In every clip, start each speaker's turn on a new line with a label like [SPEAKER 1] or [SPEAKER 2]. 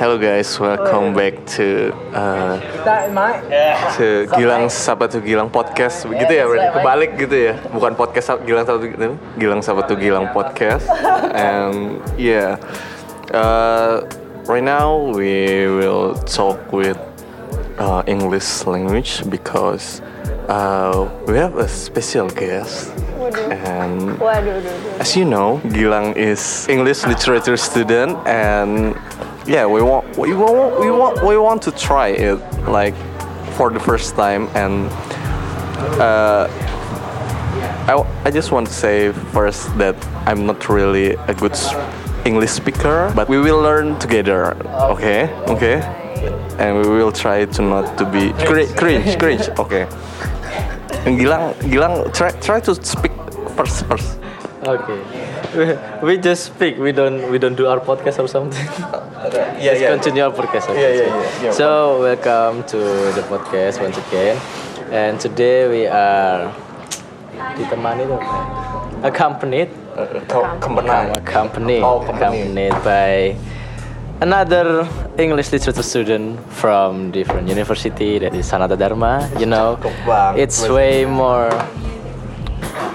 [SPEAKER 1] Hello guys, welcome back to uh, to Gilang Sabatu Gilang podcast. Begitu ya berarti kebalik gitu ya. Bukan podcast Gilang Sabatu Gilang Gilang Sabatu Gilang podcast. And yeah. Uh, right now we will talk with uh, English language because uh, we have a special guest. And as you know, Gilang is English literature student, and yeah, we want we want we want we want to try it like for the first time, and uh, I I just want to say first that I'm not really a good English speaker, but we will learn together. Okay, okay, and we will try to not to be cri- cringe, cringe. Okay. Gilang, Gilang, try try to speak first, first.
[SPEAKER 2] Okay. We, we just speak. We don't we don't do our podcast or something.
[SPEAKER 1] Yeah,
[SPEAKER 2] Let's continue our podcast. Okay.
[SPEAKER 1] Yeah, yeah, yeah, yeah.
[SPEAKER 2] So welcome to the podcast once again. And today we are ditemani tuh, accompanied,
[SPEAKER 1] Kembenang.
[SPEAKER 2] accompanied,
[SPEAKER 1] Oh,
[SPEAKER 2] accompanied by another English literature student from different university that is Sanata Dharma. You know, it's way more,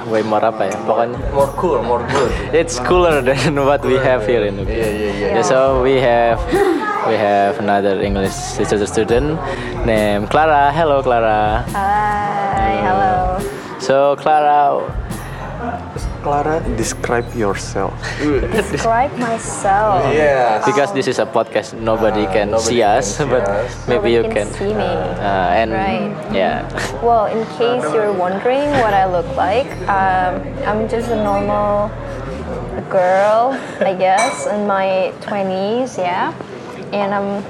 [SPEAKER 2] way more apa ya? Pokoknya
[SPEAKER 1] More cool, more good.
[SPEAKER 2] it's cooler than what we have here in Nuki.
[SPEAKER 1] Yeah, yeah, yeah.
[SPEAKER 2] Yeah, so we have we have another English literature student named Clara. Hello, Clara.
[SPEAKER 3] Hi, hello.
[SPEAKER 2] So Clara,
[SPEAKER 1] Clara, describe yourself.
[SPEAKER 3] Describe myself.
[SPEAKER 1] Yeah.
[SPEAKER 2] because this is a podcast, nobody can
[SPEAKER 1] nobody
[SPEAKER 2] see
[SPEAKER 1] can
[SPEAKER 2] us,
[SPEAKER 1] see
[SPEAKER 2] but
[SPEAKER 1] us.
[SPEAKER 2] maybe
[SPEAKER 3] Nobody
[SPEAKER 2] you can.
[SPEAKER 3] see me.
[SPEAKER 2] Uh, and
[SPEAKER 3] Right.
[SPEAKER 2] yeah,
[SPEAKER 3] Well, in case you're wondering what I look like, um, I'm just a normal girl, I guess, in my 20s, yeah. And I'm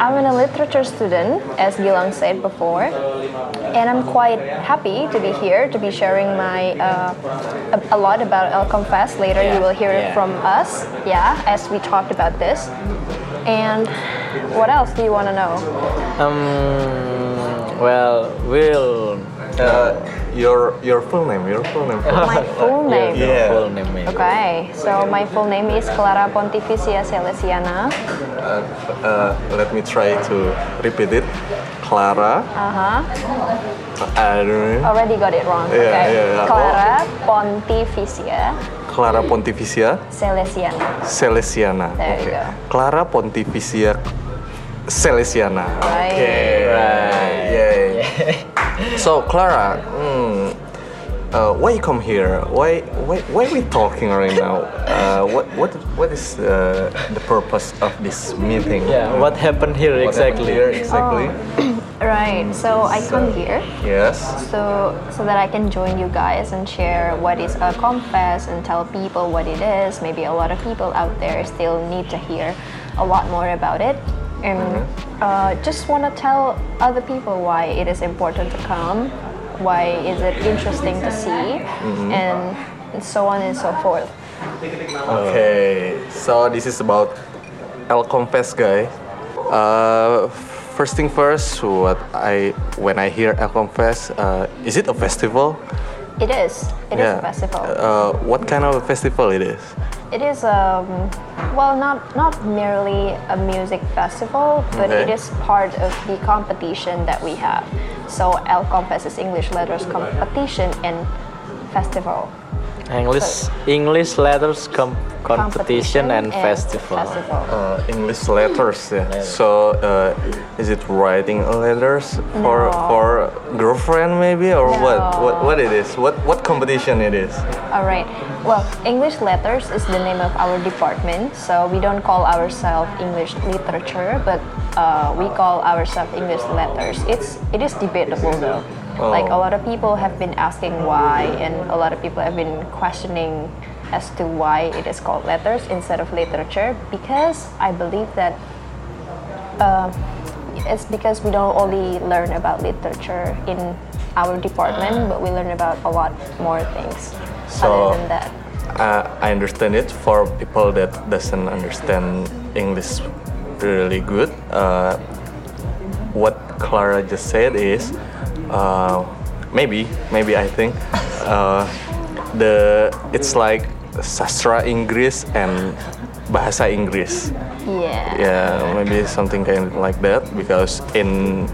[SPEAKER 3] I'm a literature student, as Gilang said before, and I'm quite happy to be here to be sharing my uh, a, a lot about El Confess. Later, you will hear it
[SPEAKER 2] Yeah.
[SPEAKER 3] from us, yeah, as we talked about this. And what else do you want to know?
[SPEAKER 2] um, well, we'll
[SPEAKER 1] Uh, your your full name, your full name.
[SPEAKER 3] My full name.
[SPEAKER 2] your
[SPEAKER 1] Yeah.
[SPEAKER 2] full name. maybe.
[SPEAKER 3] Okay, so my full name is Clara Pontificia Celesiana.
[SPEAKER 1] Uh, uh, let me try to repeat it. Clara.
[SPEAKER 3] Uh huh.
[SPEAKER 1] I don't know.
[SPEAKER 3] Already got it wrong.
[SPEAKER 1] Yeah,
[SPEAKER 3] okay.
[SPEAKER 1] yeah, yeah.
[SPEAKER 3] Clara Pontificia
[SPEAKER 1] Clara Pontificia
[SPEAKER 3] Celesiana.
[SPEAKER 1] Celesiana.
[SPEAKER 3] There you
[SPEAKER 1] Okay.
[SPEAKER 3] go.
[SPEAKER 1] Clara Pontificia Celesiana.
[SPEAKER 3] Right.
[SPEAKER 1] Okay.
[SPEAKER 2] Right.
[SPEAKER 1] Yay. so Clara, hmm, uh, why you come here? Why why why we talking right now? Uh, what what what is uh, the purpose of this meeting?
[SPEAKER 2] Yeah, what happened here
[SPEAKER 1] What happened
[SPEAKER 2] exactly?
[SPEAKER 1] here exactly?
[SPEAKER 3] Right. So I come here
[SPEAKER 1] Yes.
[SPEAKER 3] so so that I can join you guys and share what is a confess and tell people what it is. Maybe a lot of people out there still need to hear a lot more about it. And uh, just want to tell other people why it is important to come, why is it interesting to see, and so on and so forth.
[SPEAKER 1] Okay, so this is about El Confess, guy. Uh, first thing first, what I when I hear El Confess, uh, is it a festival?
[SPEAKER 3] It is. It is a festival.
[SPEAKER 1] Uh, what kind of a festival it is?
[SPEAKER 3] It is um, well, not not merely a music festival, but it
[SPEAKER 1] Okay.
[SPEAKER 3] is part of the competition that we have. So El Confess is English letters competition and festival.
[SPEAKER 2] English English letters com- competition and, festival.
[SPEAKER 3] Festival.
[SPEAKER 1] Uh, English letters, yeah. So, uh, is it writing letters for
[SPEAKER 3] No.
[SPEAKER 1] for girlfriend maybe or what? What what it is? What what competition it is?
[SPEAKER 3] All right. Well, English letters is the name of our department. So we don't call ourselves English literature, but uh, we call ourselves English letters. It's it is debatable though. Like a lot of people have been asking why, and a lot of people have been questioning as to why it is called letters instead of literature. Because I believe that uh, it's because we don't only learn about literature in our department, but we learn about a lot more things
[SPEAKER 1] So-
[SPEAKER 3] other than that.
[SPEAKER 1] uh, I understand it for people that doesn't understand English really good. Uh, what Clara just said is uh, maybe maybe I think uh, the it's like sastra Inggris and bahasa Inggris.
[SPEAKER 3] Yeah.
[SPEAKER 1] Yeah, maybe something kind of like that because in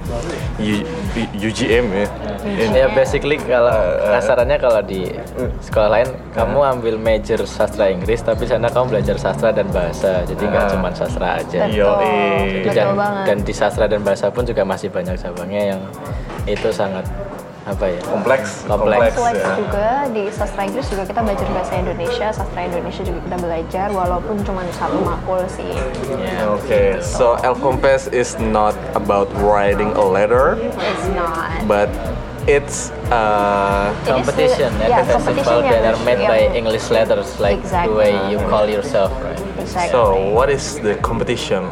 [SPEAKER 1] U- U- UGM ya. in-
[SPEAKER 2] Ya basically kalau kasarannya kalau di sekolah lain kamu ambil major sastra Inggris tapi sana kamu belajar sastra dan bahasa jadi nggak
[SPEAKER 1] Ah.
[SPEAKER 2] cuma sastra aja.
[SPEAKER 3] Betul.
[SPEAKER 1] Yoi.
[SPEAKER 2] Jadi
[SPEAKER 3] Betul
[SPEAKER 2] dan,
[SPEAKER 3] banget.
[SPEAKER 2] dan di sastra dan bahasa pun juga masih banyak cabangnya yang itu sangat apa ya
[SPEAKER 1] kompleks,
[SPEAKER 2] Kompleks.
[SPEAKER 3] Selain
[SPEAKER 1] ya.
[SPEAKER 3] juga di sastra Inggris juga kita belajar bahasa Indonesia, sastra Indonesia juga kita belajar walaupun cuma satu makul sih.
[SPEAKER 2] Ya.
[SPEAKER 1] Okay, so El Compass is not about writing a letter,
[SPEAKER 3] It's not.
[SPEAKER 1] but it's uh,
[SPEAKER 3] It is
[SPEAKER 2] competition
[SPEAKER 3] the-
[SPEAKER 2] ya
[SPEAKER 3] yeah,
[SPEAKER 2] the festival
[SPEAKER 3] competition
[SPEAKER 2] that are made
[SPEAKER 3] yang-
[SPEAKER 2] by English letters like the way you call yourself right
[SPEAKER 3] Exactly.
[SPEAKER 1] so what is the competition?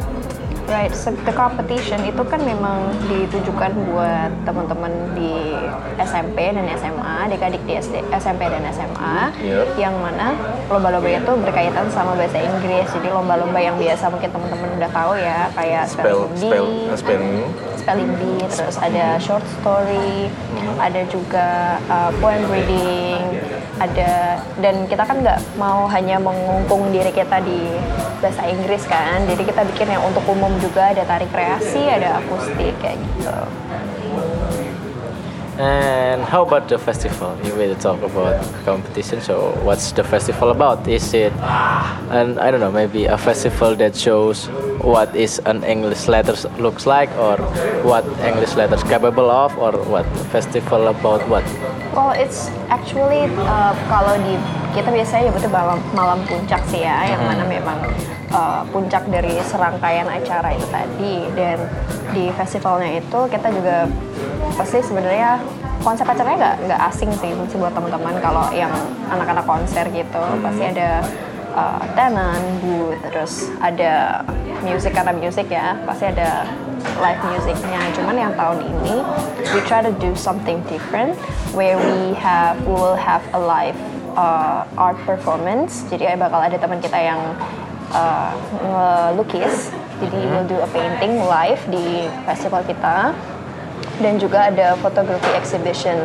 [SPEAKER 3] Right, so the competition itu kan memang ditujukan buat teman-teman di SMP dan SMA, adik-adik di SD, SMP dan SMA,
[SPEAKER 1] Yep.
[SPEAKER 3] yang mana lomba-lomba itu berkaitan sama bahasa Inggris. Jadi lomba-lomba yang biasa mungkin teman-teman udah tahu ya, kayak
[SPEAKER 1] Spell,
[SPEAKER 3] spelling
[SPEAKER 1] spell, spelling.
[SPEAKER 3] Spelling bee, terus ada short story, ada juga uh, poem reading, ada dan kita kan nggak mau hanya mengungkung diri kita di bahasa Inggris kan, jadi kita bikin yang untuk umum juga ada tari kreasi, ada akustik kayak gitu.
[SPEAKER 2] And how about the festival? You will talk about competition. So, what's the festival about? Is it, and I don't know, maybe a festival that shows what is an English letters looks like, or what English letters capable of, or what festival about what?
[SPEAKER 3] Well, it's actually uh, kalau di kita biasanya nyebutnya malam, malam puncak sih ya, yang mana memang uh, puncak dari serangkaian acara itu tadi. Dan di festivalnya itu kita juga pasti sebenarnya konsep acaranya nggak nggak asing sih mesti buat teman-teman kalau yang anak-anak konser gitu pasti ada uh, tenan, booth, terus ada music karena music ya pasti ada live musicnya. Cuman yang tahun ini we try to do something different where we have we will have a live uh, art performance. Jadi bakal ada teman kita yang uh, ngelukis. Jadi we'll do a painting live di festival kita dan juga ada photography exhibition.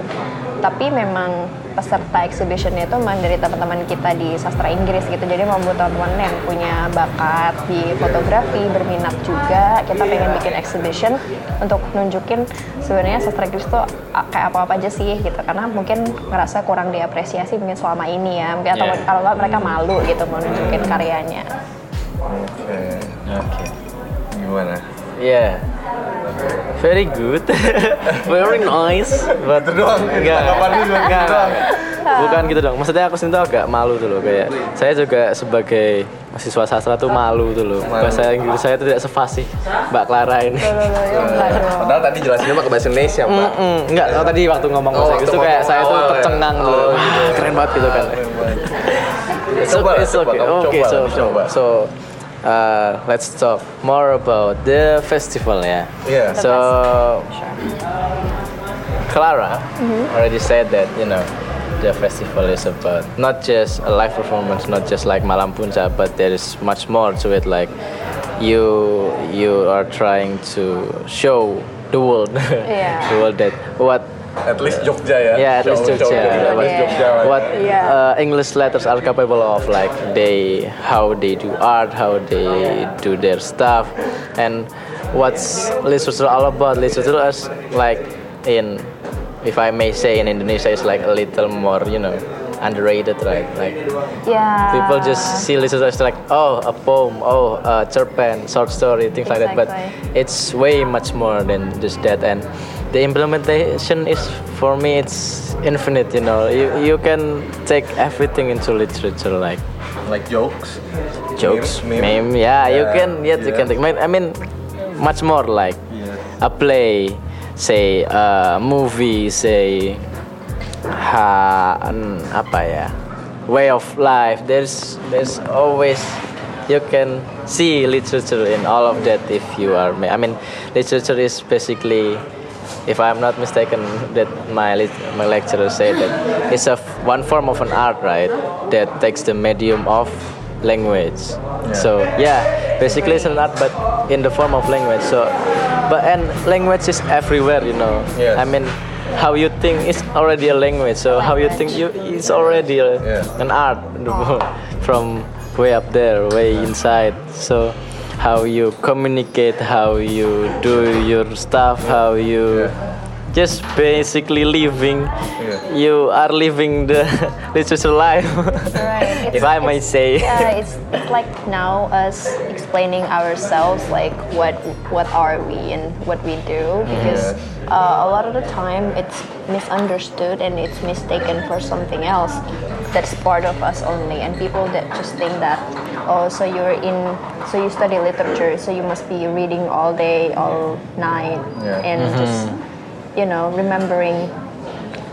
[SPEAKER 3] Tapi memang peserta exhibitionnya itu memang dari teman-teman kita di sastra Inggris gitu. Jadi mau buat teman-teman yang punya bakat di fotografi, berminat juga, kita pengen bikin exhibition untuk nunjukin sebenarnya sastra Inggris tuh kayak apa-apa aja sih gitu. Karena mungkin ngerasa kurang diapresiasi mungkin selama ini ya. Mungkin atau
[SPEAKER 2] Yeah.
[SPEAKER 3] kalau nggak mereka malu gitu mau nunjukin karyanya.
[SPEAKER 1] Oke,
[SPEAKER 2] Okay.
[SPEAKER 1] gimana?
[SPEAKER 2] Yeah. Very good. Very nice. But
[SPEAKER 1] doang,
[SPEAKER 2] enggak,
[SPEAKER 1] tanggapan lu cuma
[SPEAKER 2] enggak, enggak. Bukan gitu dong. Maksudnya aku sendiri tuh agak malu tuh loh kayak saya juga sebagai mahasiswa sastra tuh malu tuh loh. Bahasa Inggris saya tuh tidak sefasih Mbak Clara ini.
[SPEAKER 3] Loh, loh, loh, ya enggak dong.
[SPEAKER 1] Padahal tadi jelasinnya mah ke bahasa Indonesia, Pak.
[SPEAKER 2] Mm, enggak, oh, tadi waktu ngomong bahasa
[SPEAKER 1] Oh,
[SPEAKER 2] Inggris tuh kayak saya tuh tercengang.
[SPEAKER 1] Oh,
[SPEAKER 2] Wah,
[SPEAKER 1] gitu.
[SPEAKER 2] keren banget gitu kan. It's
[SPEAKER 1] Coba lah,
[SPEAKER 2] it's
[SPEAKER 1] coba,
[SPEAKER 2] okay.
[SPEAKER 1] kamu
[SPEAKER 2] Okay,
[SPEAKER 1] coba
[SPEAKER 2] so
[SPEAKER 1] lah, coba.
[SPEAKER 2] so uh, let's talk more about the festival yeah.
[SPEAKER 1] Iya.
[SPEAKER 2] So Clara already said that you know the festival is about not just a live performance, not just like Malam Puncak, but there is much more to it. Like you you are trying to show the world,
[SPEAKER 3] Yeah.
[SPEAKER 2] the world that what
[SPEAKER 1] At least Jogja ya.
[SPEAKER 2] yeah, at least
[SPEAKER 1] Show- show
[SPEAKER 2] Jogja.
[SPEAKER 1] Jogja, at least
[SPEAKER 3] Yeah.
[SPEAKER 1] Jogja lah.
[SPEAKER 2] what
[SPEAKER 3] Yeah.
[SPEAKER 2] uh, English letters are capable of, like they how they do art, how they do their stuff, and what's literature all about. Literature is like in, if I may say, in Indonesia, is like a little more, you know, underrated, right? Like
[SPEAKER 3] Ya.
[SPEAKER 2] people just see literature as like oh a poem, oh a cerpen, short story, things like that. But it's way much more than just that and the implementation is for me it's infinite you know you, you can take everything into literature like
[SPEAKER 1] Like jokes.
[SPEAKER 2] jokes
[SPEAKER 1] Meme.
[SPEAKER 2] meme, yeah, you can yes you can take I mean much more like
[SPEAKER 1] Yeah.
[SPEAKER 2] a play say a movie say ha, an- apa ya way of life there's there's always you can see literature in all of that if you are I mean literature is basically if I'm not mistaken that my my lecturer said that it's a f- one form of an art right that takes the medium of language. So yeah basically it's an art but in the form of language. So but and language is everywhere you know.
[SPEAKER 1] Yes.
[SPEAKER 2] I mean how you think is already a language. So how you think you it's already a,
[SPEAKER 1] Yeah.
[SPEAKER 2] an art from way up there way inside. So how you communicate, how you do your stuff, how you just basically living. You are living the literature life,
[SPEAKER 3] Right.
[SPEAKER 2] if I may
[SPEAKER 3] it's-
[SPEAKER 2] say.
[SPEAKER 3] Yeah, it's, it's like now us explaining ourselves, like what what are we and what we do, because uh, a lot of the time it's misunderstood and it's mistaken for something else that's part of us only, and people that just think that oh, so you're in, so you study literature, so you must be reading all day, all night,
[SPEAKER 4] Yeah.
[SPEAKER 3] and mm-hmm. just you know remembering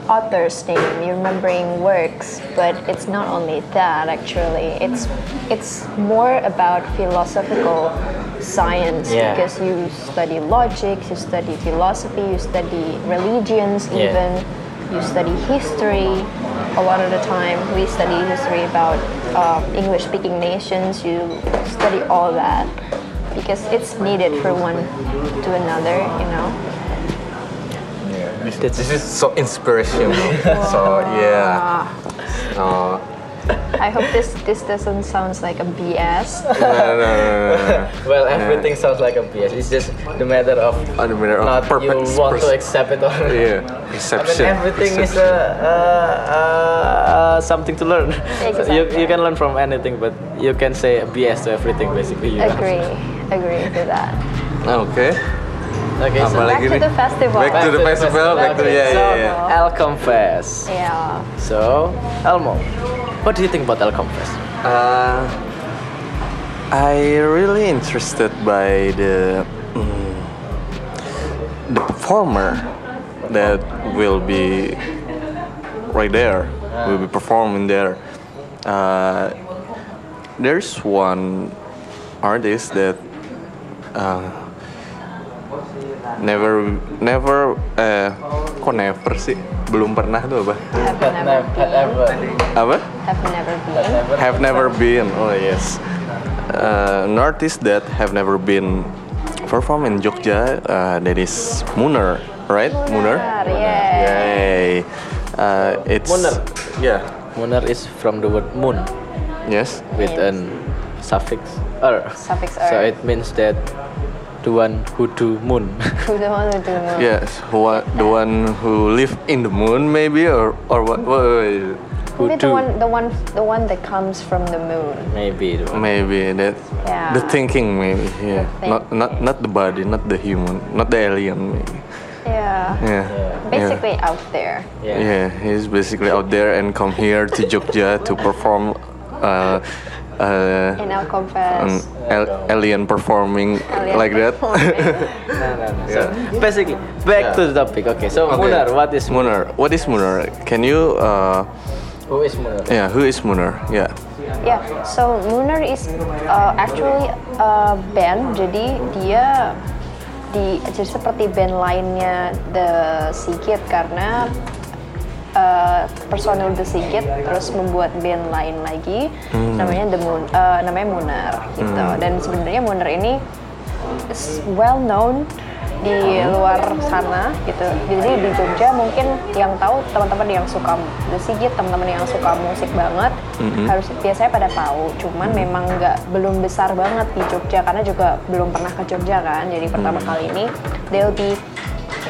[SPEAKER 3] author's name, you're remembering works, but it's not only that actually. It's it's more about philosophical science
[SPEAKER 2] Yeah.
[SPEAKER 3] because you study logic, you study philosophy, you study religions
[SPEAKER 2] Yeah.
[SPEAKER 3] even, you study history. A lot of the time we study history about uh, English-speaking nations. You study all that because it's needed for one to another, you know.
[SPEAKER 4] Yeah, this, this is so inspirational. so yeah. So
[SPEAKER 3] I hope this this doesn't sound like a BS.
[SPEAKER 4] no, no, no, no, no.
[SPEAKER 2] Well, everything sounds like a BS. It's just the matter of
[SPEAKER 4] On the matter of
[SPEAKER 2] not you want to accept it or not.
[SPEAKER 4] Yeah,
[SPEAKER 2] I mean,
[SPEAKER 4] perception.
[SPEAKER 2] everything is
[SPEAKER 4] perception.
[SPEAKER 2] uh, uh, uh, something to learn.
[SPEAKER 3] Exactly.
[SPEAKER 2] you, you can learn from anything, but you can say a BS to everything basically. you know.
[SPEAKER 3] Agree, agree to that.
[SPEAKER 4] Okay.
[SPEAKER 2] Okay, so
[SPEAKER 3] Back
[SPEAKER 4] lagi
[SPEAKER 3] to the festival.
[SPEAKER 4] Back to the festival. Back to yeah,
[SPEAKER 2] so,
[SPEAKER 4] yeah, yeah.
[SPEAKER 2] Elcom Fest.
[SPEAKER 3] Yeah.
[SPEAKER 2] So, Elmo, what do you think about Elcom Fest?
[SPEAKER 1] Uh, I really interested by the mm, the performer that will be right there. Will be performing there. Uh, there's one artist that uh, never never eh kok never sih belum pernah tuh apa
[SPEAKER 3] Have never been.
[SPEAKER 1] apa
[SPEAKER 3] Have never been.
[SPEAKER 1] have never been. Oh yes, uh, an artist that have never been perform in Jogja. Uh, that is Muner, right? Muner.
[SPEAKER 3] Yeah.
[SPEAKER 1] Yay. Uh, it's
[SPEAKER 2] Muner.
[SPEAKER 1] Yeah.
[SPEAKER 2] Munar is from the word moon
[SPEAKER 1] Yes.
[SPEAKER 2] with
[SPEAKER 3] Yes.
[SPEAKER 2] an suffix er.
[SPEAKER 3] Suffix
[SPEAKER 2] So
[SPEAKER 3] er.
[SPEAKER 2] it means that the one who do moon.
[SPEAKER 3] Who the one who do know?
[SPEAKER 1] Yes. Who, the one who live in the moon, maybe, or or what? what is it?
[SPEAKER 2] who
[SPEAKER 3] Maybe the
[SPEAKER 2] do.
[SPEAKER 3] one, the one, the one that comes from the moon.
[SPEAKER 2] Maybe the one.
[SPEAKER 1] Maybe that.
[SPEAKER 3] Yeah.
[SPEAKER 1] The thinking, maybe. Yeah.
[SPEAKER 3] The
[SPEAKER 1] Not not not the body, not the human, not the alien, maybe.
[SPEAKER 3] Yeah.
[SPEAKER 1] Yeah.
[SPEAKER 3] Basically out there.
[SPEAKER 2] Yeah.
[SPEAKER 1] Yeah, he's basically out there and come here to Jogja to perform uh, uh,
[SPEAKER 3] In our
[SPEAKER 1] an alien performing
[SPEAKER 3] Alien
[SPEAKER 1] like that.
[SPEAKER 3] performing.
[SPEAKER 2] No, no, no. So basically, back to the topic. Okay, so
[SPEAKER 1] Okay.
[SPEAKER 2] Munar, what is
[SPEAKER 1] Munar? What is Munar? Can you? Uh,
[SPEAKER 2] Who is Munar?
[SPEAKER 1] yeah, who is Munar? Yeah.
[SPEAKER 3] Yeah, so Lunar is uh, actually a band. Jadi dia di jadi seperti band lainnya The Sigit karena uh, personil The Sigit terus membuat band lain lagi namanya The Moon uh, namanya Munar gitu. Dan sebenarnya Munar ini is well known di luar sana gitu. Jadi di Jogja mungkin yang tahu teman-teman yang suka The Sigit, teman-teman yang suka musik banget harus biasanya pada tahu. Cuman memang nggak belum besar banget di Jogja karena juga belum pernah ke Jogja kan. Jadi pertama kali ini they'll be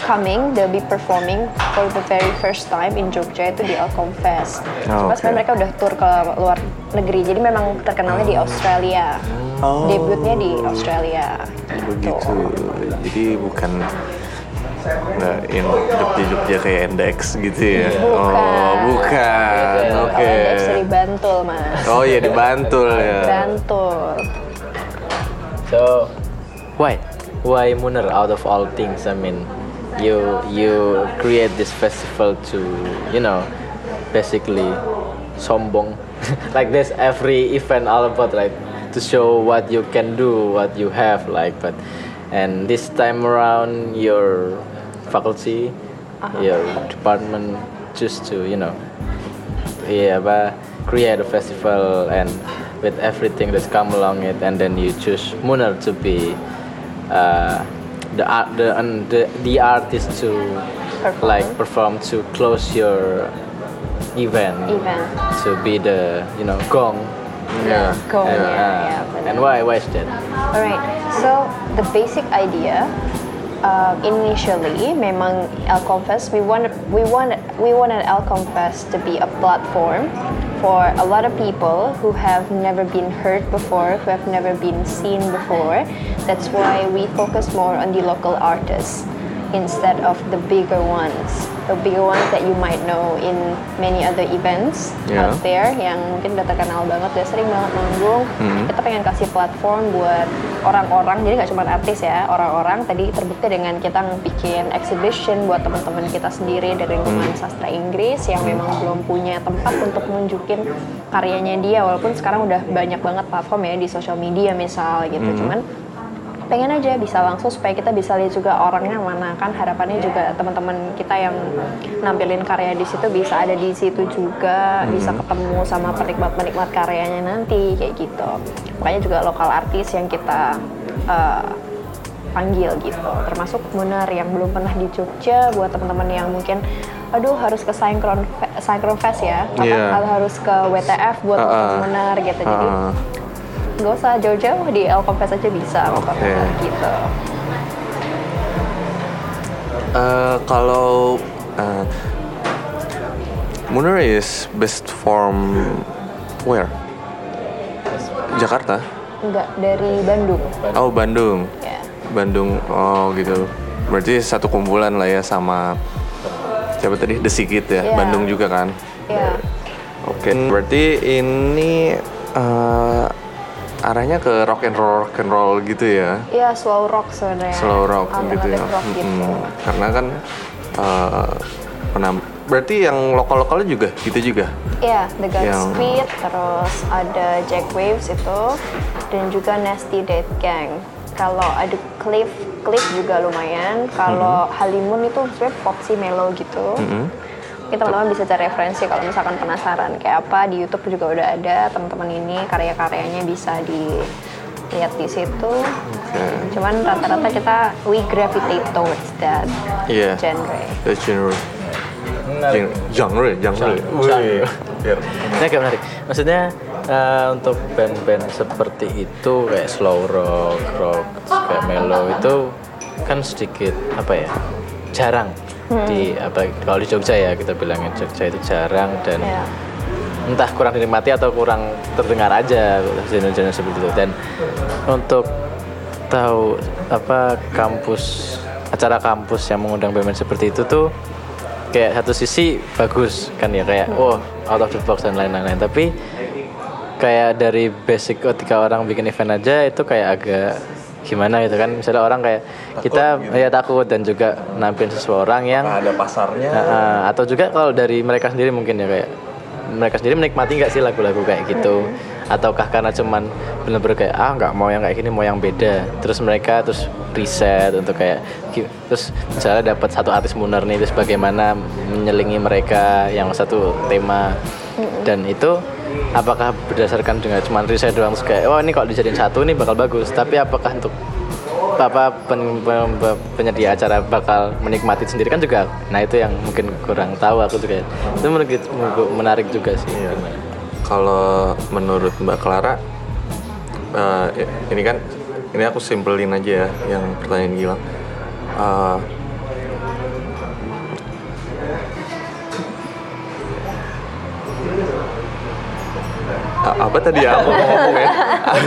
[SPEAKER 3] coming, they'll be performing for the very first time in Jogja itu di Alcom Fest.
[SPEAKER 1] Oh,
[SPEAKER 3] Cuma sebenarnya mereka udah tour ke luar negeri, jadi memang terkenalnya di Australia. Debutnya di Australia. Gitu.
[SPEAKER 1] Begitu. Jadi bukan nggak in Jogja Jogja kayak Index gitu ya? Oh, bukan. Oke.
[SPEAKER 3] Kalau Dex dari Bantul, Mas.
[SPEAKER 1] Oh iya di Bantul ya.
[SPEAKER 3] Bantul.
[SPEAKER 2] So why? Why Munar out of all things? I mean, you you create this festival to you know basically sombong. Like this every event all about like to show what you can do, what you have like but and this time around your faculty, your department just to you know yeah, but create a festival and with everything that's come along it, and then you choose Munar to be uh, the art, the, and the the artist to
[SPEAKER 3] Perform.
[SPEAKER 2] like perform to close your event,
[SPEAKER 3] Event.
[SPEAKER 2] to be the you know gong.
[SPEAKER 1] Yeah.
[SPEAKER 3] Go,
[SPEAKER 2] and,
[SPEAKER 3] yeah,
[SPEAKER 2] uh,
[SPEAKER 3] yeah,
[SPEAKER 2] and why why is that?
[SPEAKER 3] Alright, so the basic idea uh, initially memang Alcomfest we want we want we wanted Alcomfest to be a platform for a lot of people who have never been heard before, who have never been seen before. That's why we focus more on the local artists instead of the bigger ones. The bigger ones that you might know in many other events
[SPEAKER 1] Yeah.
[SPEAKER 3] out there yang mungkin udah terkenal banget, udah sering banget manggung. Kita pengen kasih platform buat orang-orang, jadi nggak cuma artis ya, orang-orang. Tadi terbukti dengan kita bikin exhibition buat teman-teman kita sendiri dari lingkungan sastra Inggris yang memang belum punya tempat untuk nunjukin karyanya dia, walaupun sekarang udah banyak banget platform ya di sosial media misal gitu, cuman pengen aja bisa langsung supaya kita bisa lihat juga orangnya mana kan harapannya juga teman-teman kita yang nampilin karya di situ bisa ada di situ juga bisa ketemu sama penikmat-penikmat karyanya nanti kayak gitu makanya juga lokal artis yang kita eh, panggil gitu termasuk Munar yang belum pernah di Jogja buat teman-teman yang mungkin aduh harus ke Synchron Synchron Fest ya apa
[SPEAKER 1] Iya.
[SPEAKER 3] harus ke WTF buat nonton
[SPEAKER 1] ah.
[SPEAKER 3] Munar gitu jadi
[SPEAKER 1] Ah.
[SPEAKER 3] Nggak usah jauh-jauh di Elconfest aja bisa. Munar gitu
[SPEAKER 1] Uh, kalau uh, Munar is best from where? Jakarta?
[SPEAKER 3] Enggak, dari Bandung.
[SPEAKER 1] Oh Bandung.
[SPEAKER 3] Ya.
[SPEAKER 1] Bandung. Oh gitu. Berarti satu kumpulan lah ya sama siapa tadi? The Sigit ya.
[SPEAKER 3] Iya.
[SPEAKER 1] Bandung juga kan.
[SPEAKER 3] Ya,
[SPEAKER 1] Oke. Berarti ini uh, arahnya ke rock and roll, rock and roll gitu ya.
[SPEAKER 3] ya slow rock sebenarnya.
[SPEAKER 1] Slow rock gitu ya.
[SPEAKER 3] Rock gitu.
[SPEAKER 1] Mm-mm. Karena kan uh, penam- berarti yang lokal-lokalnya juga gitu juga.
[SPEAKER 3] Iya, The
[SPEAKER 1] Yang-
[SPEAKER 3] Godspeed, terus ada Jack Waves itu, dan juga Nasty Dead Gang. Kalau ada Cliff, Cliff juga lumayan. Kalau
[SPEAKER 1] Mm-hmm.
[SPEAKER 3] Halimun itu sebenarnya pop sih mellow gitu. Mungkin teman-teman bisa cari referensi kalau misalkan penasaran kayak apa di YouTube juga udah ada teman-teman ini karya-karyanya bisa dilihat di situ. Cuman rata-rata kita we gravitate towards that
[SPEAKER 1] Iya.
[SPEAKER 3] genre.
[SPEAKER 1] The genre.
[SPEAKER 2] Menarik.
[SPEAKER 1] Genre, genre.
[SPEAKER 2] Genre.
[SPEAKER 1] Iya.
[SPEAKER 2] Ini agak menarik. Maksudnya eh, untuk band-band seperti itu kayak slow rock, rock, kayak mellow itu kan sedikit apa ya? Jarang di apa kalau di Jogja ya kita bilangin Jogja itu jarang dan
[SPEAKER 3] Ya.
[SPEAKER 2] entah kurang dinikmati atau kurang terdengar aja genre-genre seperti itu. Dan untuk tahu apa kampus acara kampus yang mengundang band seperti itu tuh kayak satu sisi bagus kan ya kayak oh out of the box dan lain-lain. Tapi kayak dari basic ketika orang bikin event aja itu kayak agak gimana gitu kan? Misalnya orang kayak kita ya. takut dan juga nampilin seseorang yang
[SPEAKER 1] ada pasarnya.
[SPEAKER 2] Nah, uh, atau juga kalau dari mereka sendiri mungkin ya kayak mereka sendiri menikmati nggak sih lagu-lagu kayak gitu? Ataukah karena cuman bener-bener kayak ah nggak mau yang kayak gini mau yang beda. Terus mereka terus riset untuk kayak terus misalnya dapat satu artis Munar nih terus bagaimana menyelingi mereka yang satu tema. Dan itu apakah berdasarkan dengan cuman riset doang kayak oh ini kalau dijadiin satu ini bakal bagus tapi apakah untuk apa pen- pen- pen- penyedia acara bakal menikmati sendiri kan juga nah itu yang mungkin kurang tahu aku juga itu menurut menurutku menarik juga sih Gimana?
[SPEAKER 1] Kalau menurut Mbak Clara, eh, ini kan, ini aku simpelin aja ya yang pertanyaan Gilang. Eh, apa tadi ya? Aku ngomong ya?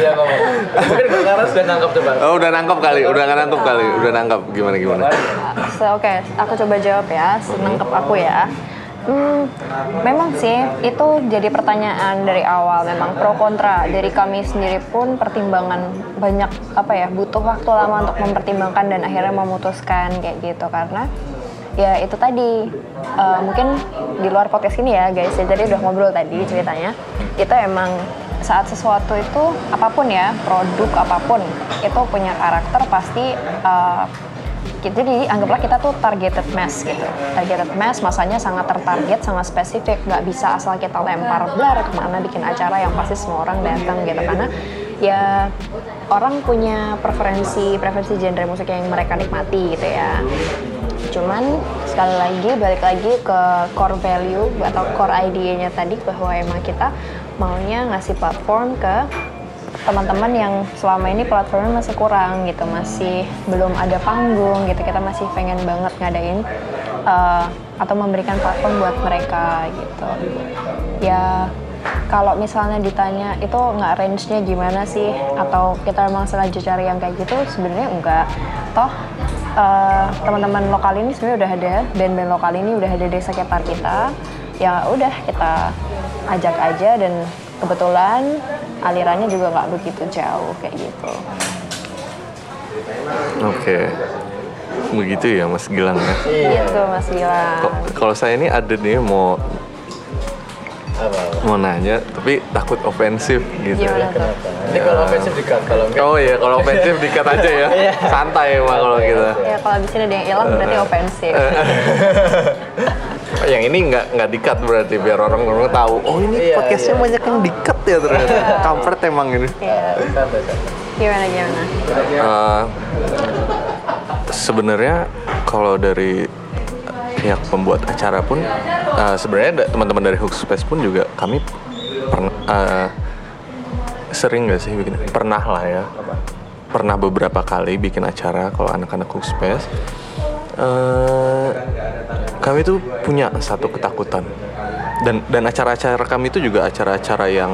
[SPEAKER 2] dia ngomong. Mungkin karena sudah nangkap coba.
[SPEAKER 1] Oh, udah nangkep kali, udah nangkep kali, udah nangkep. Gimana gimana?
[SPEAKER 3] So, Oke, aku coba jawab ya, senengkep aku ya. Hmm, memang sih itu jadi pertanyaan dari awal. Memang pro kontra dari kami sendiri pun pertimbangan banyak apa ya butuh waktu lama untuk mempertimbangkan dan akhirnya memutuskan kayak gitu. Karena ya itu tadi eh, mungkin di luar podcast ini ya guys ya jadi udah ngobrol tadi ceritanya itu emang saat sesuatu itu apa pun ya produk apa pun itu punya karakter pasti Gitu, jadi anggaplah kita tuh targeted mass gitu. Targeted mass masanya sangat tertarget, sangat spesifik. Nggak bisa asal kita lempar blar ke mana bikin acara yang pasti semua orang datang gitu. Karena ya orang punya preferensi preferensi genre musik yang mereka nikmati gitu ya. Cuman sekali lagi balik lagi ke core value atau core idea-nya tadi bahwa emang kita maunya ngasih platform ke teman-teman yang selama ini platformnya masih kurang gitu, masih belum ada panggung gitu, kita masih pengen banget ngadain uh, atau memberikan platform buat mereka gitu. Ya kalau misalnya ditanya itu nggak range-nya gimana sih? Atau kita memang sengaja cari yang kayak gitu sebenarnya enggak. Toh uh, teman-teman lokal ini sebenarnya udah ada band-band lokal ini udah ada desa kepar kita ya udah kita ajak aja dan kebetulan alirannya juga nggak begitu jauh kayak gitu
[SPEAKER 1] Oke. Begitu ya Mas Gilang ya.
[SPEAKER 3] gitu Mas Gilang
[SPEAKER 1] Kalau saya ini ada nih mau
[SPEAKER 2] Apa, apa?
[SPEAKER 1] mau nanya tapi takut ofensif gitu.
[SPEAKER 3] gimana tuh
[SPEAKER 2] Nanti kalau ofensif di cut, kalau enggak
[SPEAKER 1] Oh iya, kalau ofensif dikat aja ya. Santai emang kalau gitu.
[SPEAKER 3] ya kalau di sini ada yang hilang berarti ofensif
[SPEAKER 1] Oh, yang ini nggak nggak dikat berarti biar orang-orang tahu. Oh ini
[SPEAKER 2] Iya,
[SPEAKER 1] podcastnya
[SPEAKER 2] iya.
[SPEAKER 1] banyak yang dikat ya ternyata. Kampret emang ini.
[SPEAKER 3] ya
[SPEAKER 2] santai, santai.
[SPEAKER 3] gimana gimana
[SPEAKER 1] Eh, sebenarnya kalau dari pihak pembuat acara pun eh, sebenarnya teman-teman dari Hook Space pun juga kami pernah eh, sering nggak sih bikin? Pernah lah ya. Pernah beberapa kali bikin acara kalau anak-anak Hook Space. Eh, kami tuh punya satu ketakutan. Dan dan acara-acara kami itu juga acara-acara yang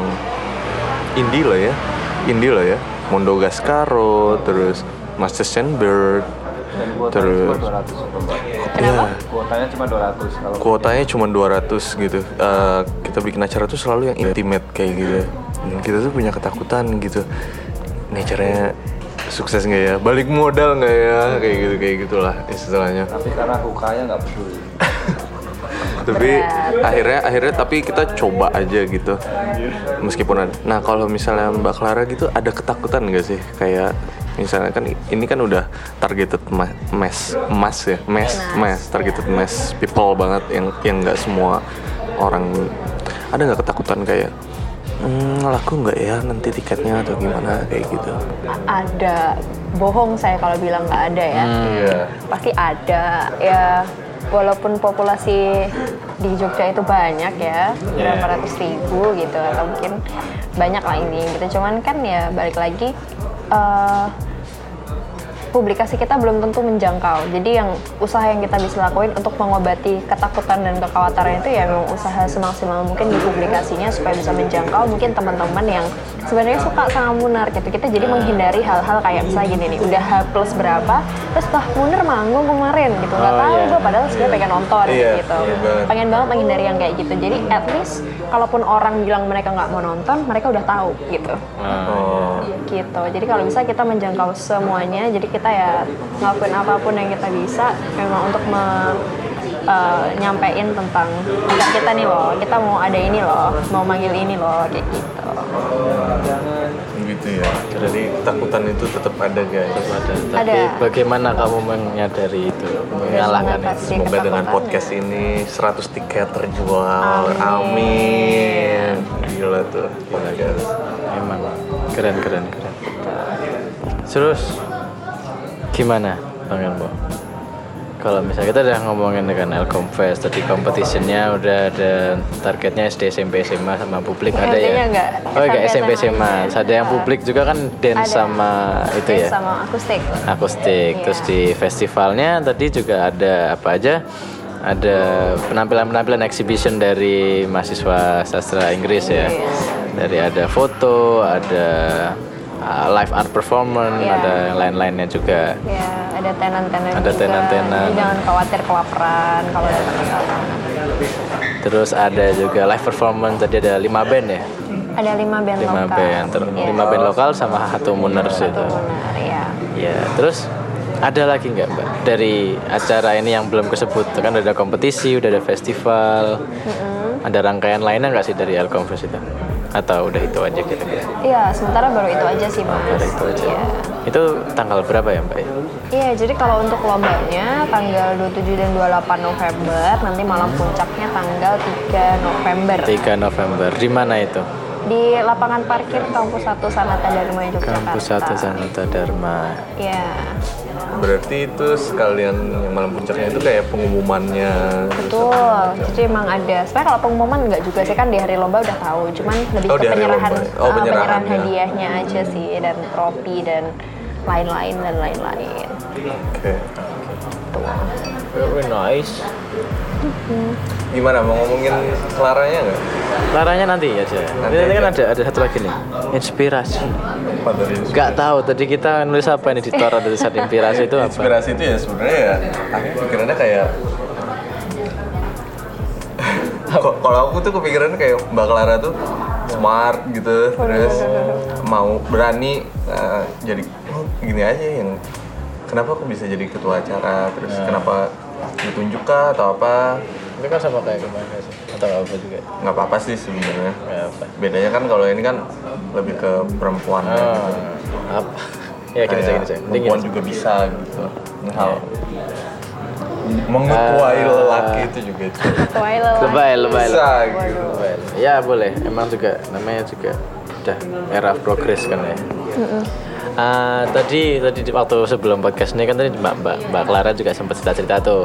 [SPEAKER 1] indie lah ya. Indie lah ya. Mondo Gascaro terus Master Sandberg terus
[SPEAKER 3] Kenapa?
[SPEAKER 1] ya,
[SPEAKER 5] kuotanya cuma 200 kalau
[SPEAKER 1] kuotanya cuma 200 gitu. Eh, kita bikin acara tuh selalu yang intimate kayak gitu. Dan kita tuh punya ketakutan gitu. Ini acaranya sukses nggak ya? Balik modal nggak ya? Kayak gitu kayak gitulah istilahnya.
[SPEAKER 5] Tapi karena hukanya nggak peduli.
[SPEAKER 1] Tapi
[SPEAKER 3] Berat.
[SPEAKER 1] akhirnya akhirnya tapi kita coba aja gitu. Meskipun ada nah kalau misalnya Mbak Clara gitu ada ketakutan nggak sih? Kayak misalnya kan ini kan udah targeted ma- mass mass ya mass
[SPEAKER 3] Mass,
[SPEAKER 1] targeted mass people banget yang yang nggak semua orang ada nggak ketakutan kayak hmm, laku nggak ya nanti tiketnya atau gimana? Kayak gitu.
[SPEAKER 3] Ada. Bohong saya kalau bilang nggak ada ya.
[SPEAKER 1] Iya.
[SPEAKER 3] Pasti ada. Ya walaupun populasi di Jogja itu banyak ya berapa ratus ribu gitu atau mungkin banyak lah ini gitu. Cuman kan ya balik lagi eh, publikasi kita belum tentu menjangkau. Jadi yang usaha yang kita bisa lakuin untuk mengobati ketakutan dan kekhawatiran itu ya memang usaha semaksimal mungkin di publikasinya supaya bisa menjangkau. Mungkin teman-teman yang sebenarnya suka sama Munar gitu. Kita jadi menghindari hal-hal kayak misalnya gini nih udah H plus berapa terus wah Munar manggung kemarin gitu. Nggak
[SPEAKER 2] Oh,
[SPEAKER 3] tahu
[SPEAKER 2] iya.
[SPEAKER 3] gue padahal sebenarnya pengen nonton
[SPEAKER 1] Iya,
[SPEAKER 3] gitu.
[SPEAKER 1] iya
[SPEAKER 3] pengen banget menghindari yang kayak gitu. Jadi at least kalaupun orang bilang mereka nggak mau nonton mereka udah tahu gitu.
[SPEAKER 1] Oh.
[SPEAKER 3] Gitu. Jadi kalau bisa kita menjangkau semuanya. Jadi kita ya ngelakuin apa pun yang kita bisa memang untuk me, eh, nyampein tentang kita nih loh kita mau ada ini loh mau manggil ini loh kayak gitu
[SPEAKER 1] gitu ya jadi ketakutan itu tetap ada guys
[SPEAKER 2] ada. Tapi
[SPEAKER 3] Ada.
[SPEAKER 2] bagaimana kamu menyadari itu, mengalahkan itu?
[SPEAKER 1] Semoga dengan podcast ini 100 tiket terjual.
[SPEAKER 3] Amin.
[SPEAKER 1] Amin. Gila tuh. Gila guys.
[SPEAKER 2] Memang keren keren keren. Terus gimana Bang Elmo? Kalau misalnya kita udah ngomongin dengan Elcom Fest, tadi competitionnya udah ada targetnya SD, SMP, SMA sama publik ada ya?
[SPEAKER 3] enggak,
[SPEAKER 2] Oh enggak
[SPEAKER 3] SMP,
[SPEAKER 2] SMP, SMA. Ada yang publik juga kan dance
[SPEAKER 3] Ada.
[SPEAKER 2] sama itu
[SPEAKER 3] Dance
[SPEAKER 2] ya?
[SPEAKER 3] sama akustik
[SPEAKER 2] akustik.
[SPEAKER 3] Iya.
[SPEAKER 2] Terus di festivalnya tadi juga ada apa aja? Ada penampilan-penampilan exhibition dari mahasiswa sastra Inggris ya.
[SPEAKER 3] Iya.
[SPEAKER 2] Dari ada foto, ada uh, live art performance,
[SPEAKER 3] Iya.
[SPEAKER 2] ada yang lain-lainnya juga.
[SPEAKER 3] ya ada tenan-tenan
[SPEAKER 2] Ada
[SPEAKER 3] juga.
[SPEAKER 2] tenan-tenan.
[SPEAKER 3] Jadi jangan khawatir kelaparan kalau datang ke sana
[SPEAKER 2] Terus ada juga live performance tadi ada lima band ya.
[SPEAKER 3] ada lima band
[SPEAKER 2] Lima
[SPEAKER 3] lokal
[SPEAKER 2] band, ter-
[SPEAKER 3] Iya.
[SPEAKER 2] lima band lokal sama satu Muners itu.
[SPEAKER 3] ya
[SPEAKER 2] terus ada lagi nggak mbak dari acara ini yang belum kesebut kan ada kompetisi, udah ada festival, ada rangkaian lainnya nggak sih dari Elcomfest itu? Atau udah itu aja kira-kira?
[SPEAKER 3] Iya, sementara baru itu aja sih mas.
[SPEAKER 2] Baru itu aja.
[SPEAKER 3] Iya.
[SPEAKER 2] Itu tanggal berapa ya mbak?
[SPEAKER 3] Iya, jadi kalau untuk lombanya tanggal 27 dan 28 November, nanti malam puncaknya tanggal 3 November
[SPEAKER 2] 3 November. Di mana itu?
[SPEAKER 3] Di lapangan parkir kampus 1 Sanata Dharma Yogyakarta.
[SPEAKER 2] Kampus satu Sanata Dharma.
[SPEAKER 3] Ya,
[SPEAKER 1] Berarti itu sekalian yang malam puncaknya itu kayak pengumumannya.
[SPEAKER 3] betul. Jadi emang ada. Sebenarnya kalau pengumuman nggak juga sih kan di hari lomba udah tahu. Cuman lebih
[SPEAKER 1] Oh,
[SPEAKER 3] ke
[SPEAKER 1] di hari
[SPEAKER 3] penyerahan,
[SPEAKER 1] lomba. Oh,
[SPEAKER 3] eh, penyerahan
[SPEAKER 1] penyerahannya.
[SPEAKER 3] hadiahnya aja sih dan trofi dan lain-lain dan lain-lain.
[SPEAKER 1] Oke.
[SPEAKER 2] Very nice.
[SPEAKER 1] Gimana mau ngomongin Claranya nggak?
[SPEAKER 2] Laranya nanti aja.
[SPEAKER 1] Nanti
[SPEAKER 2] Nanti, kan
[SPEAKER 1] aja.
[SPEAKER 2] ada ada satu lagi nih. Inspirasi.
[SPEAKER 1] Apa dari
[SPEAKER 2] Gak tahu tadi kita nulis apa ini di Tora tulisan inspirasi itu apa?
[SPEAKER 1] Inspirasi itu ya sebenarnya ya aku pikirannya kayak kalau aku tuh kepikirannya kayak Mbak Clara tuh smart gitu terus mau berani eh, jadi oh, gini aja yang kenapa aku bisa jadi ketua acara terus kenapa ditunjuk kah atau apa
[SPEAKER 2] Itu kan sama kayak kemarin sih. Atau nggak apa juga?
[SPEAKER 1] nggak apa-apa sih sebenarnya
[SPEAKER 2] Nggak apa.
[SPEAKER 1] bedanya kan kalau ini kan lebih ke perempuan
[SPEAKER 2] Oh,
[SPEAKER 1] gitu.
[SPEAKER 2] apa? Ya gini aja
[SPEAKER 1] Kayak
[SPEAKER 2] gini aja. Mending
[SPEAKER 1] perempuan juga bisa gitu hal mengetuai
[SPEAKER 2] Ah.
[SPEAKER 1] lelaki itu juga itu.
[SPEAKER 2] Lebay, lebay.
[SPEAKER 1] bisa
[SPEAKER 2] lebay.
[SPEAKER 1] gitu
[SPEAKER 2] Lebay. Ya boleh. Emang juga namanya juga udah era progres kan ya. Ah, tadi tadi di- waktu sebelum podcast ini kan tadi Mbak Mbak Mbak Clara juga sempat cerita-cerita tuh.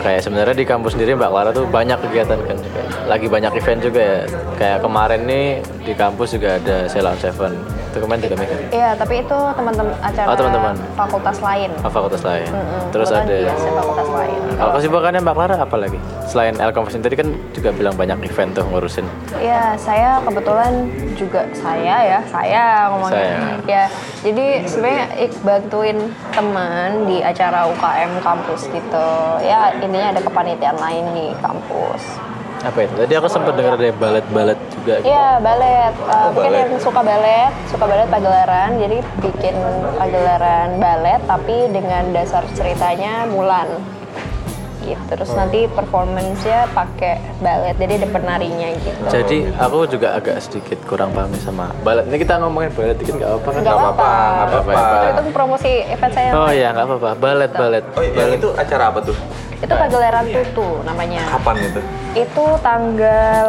[SPEAKER 2] Kayak sebenarnya di kampus sendiri Mbak Clara tuh banyak kegiatan kan juga. Lagi banyak event juga ya. Kayak kemarin nih di kampus juga ada Ceylon Seven kemarin juga mikir
[SPEAKER 3] Iya, tapi itu teman-teman acara
[SPEAKER 2] Oh, teman-teman.
[SPEAKER 3] fakultas lain.
[SPEAKER 2] apa fakultas lain
[SPEAKER 3] Mm-mm,
[SPEAKER 2] terus
[SPEAKER 3] kebetulan
[SPEAKER 2] ada
[SPEAKER 3] dia sih fakultas lain.
[SPEAKER 2] kalau kesibukannya Mbak Clara apa lagi selain Elkom tadi kan juga bilang banyak event tuh ngurusin
[SPEAKER 3] Iya, saya kebetulan juga saya ya, saya ngomongnya.
[SPEAKER 2] Saya.
[SPEAKER 3] Ya, jadi sebenarnya ik- bantuin teman di acara UKM kampus gitu. Ya, intinya ada kepanitiaan lain di kampus.
[SPEAKER 2] Apa itu tadi aku sempat dengar ada balet-balet juga gitu.
[SPEAKER 3] Iya, balet. Uh, mungkin
[SPEAKER 1] balet.
[SPEAKER 3] yang suka balet, suka balet pagelaran. Jadi bikin pagelaran balet tapi dengan dasar ceritanya Mulan. Gitu. Terus
[SPEAKER 2] Oh.
[SPEAKER 3] nanti performance-nya pakai balet. Jadi ada penarinya gitu.
[SPEAKER 2] Jadi aku juga agak sedikit kurang paham sama balet. Ini kita ngomongin balet dikit nggak apa-apa kan?
[SPEAKER 3] Nggak apa-apa.
[SPEAKER 1] nggak apa-apa.
[SPEAKER 3] Itu promosi event saya.
[SPEAKER 2] Oh iya nggak apa-apa. Balet balet.
[SPEAKER 1] oh yang itu acara apa tuh
[SPEAKER 3] Itu pagelaran tutu namanya.
[SPEAKER 1] kapan itu
[SPEAKER 3] Itu tanggal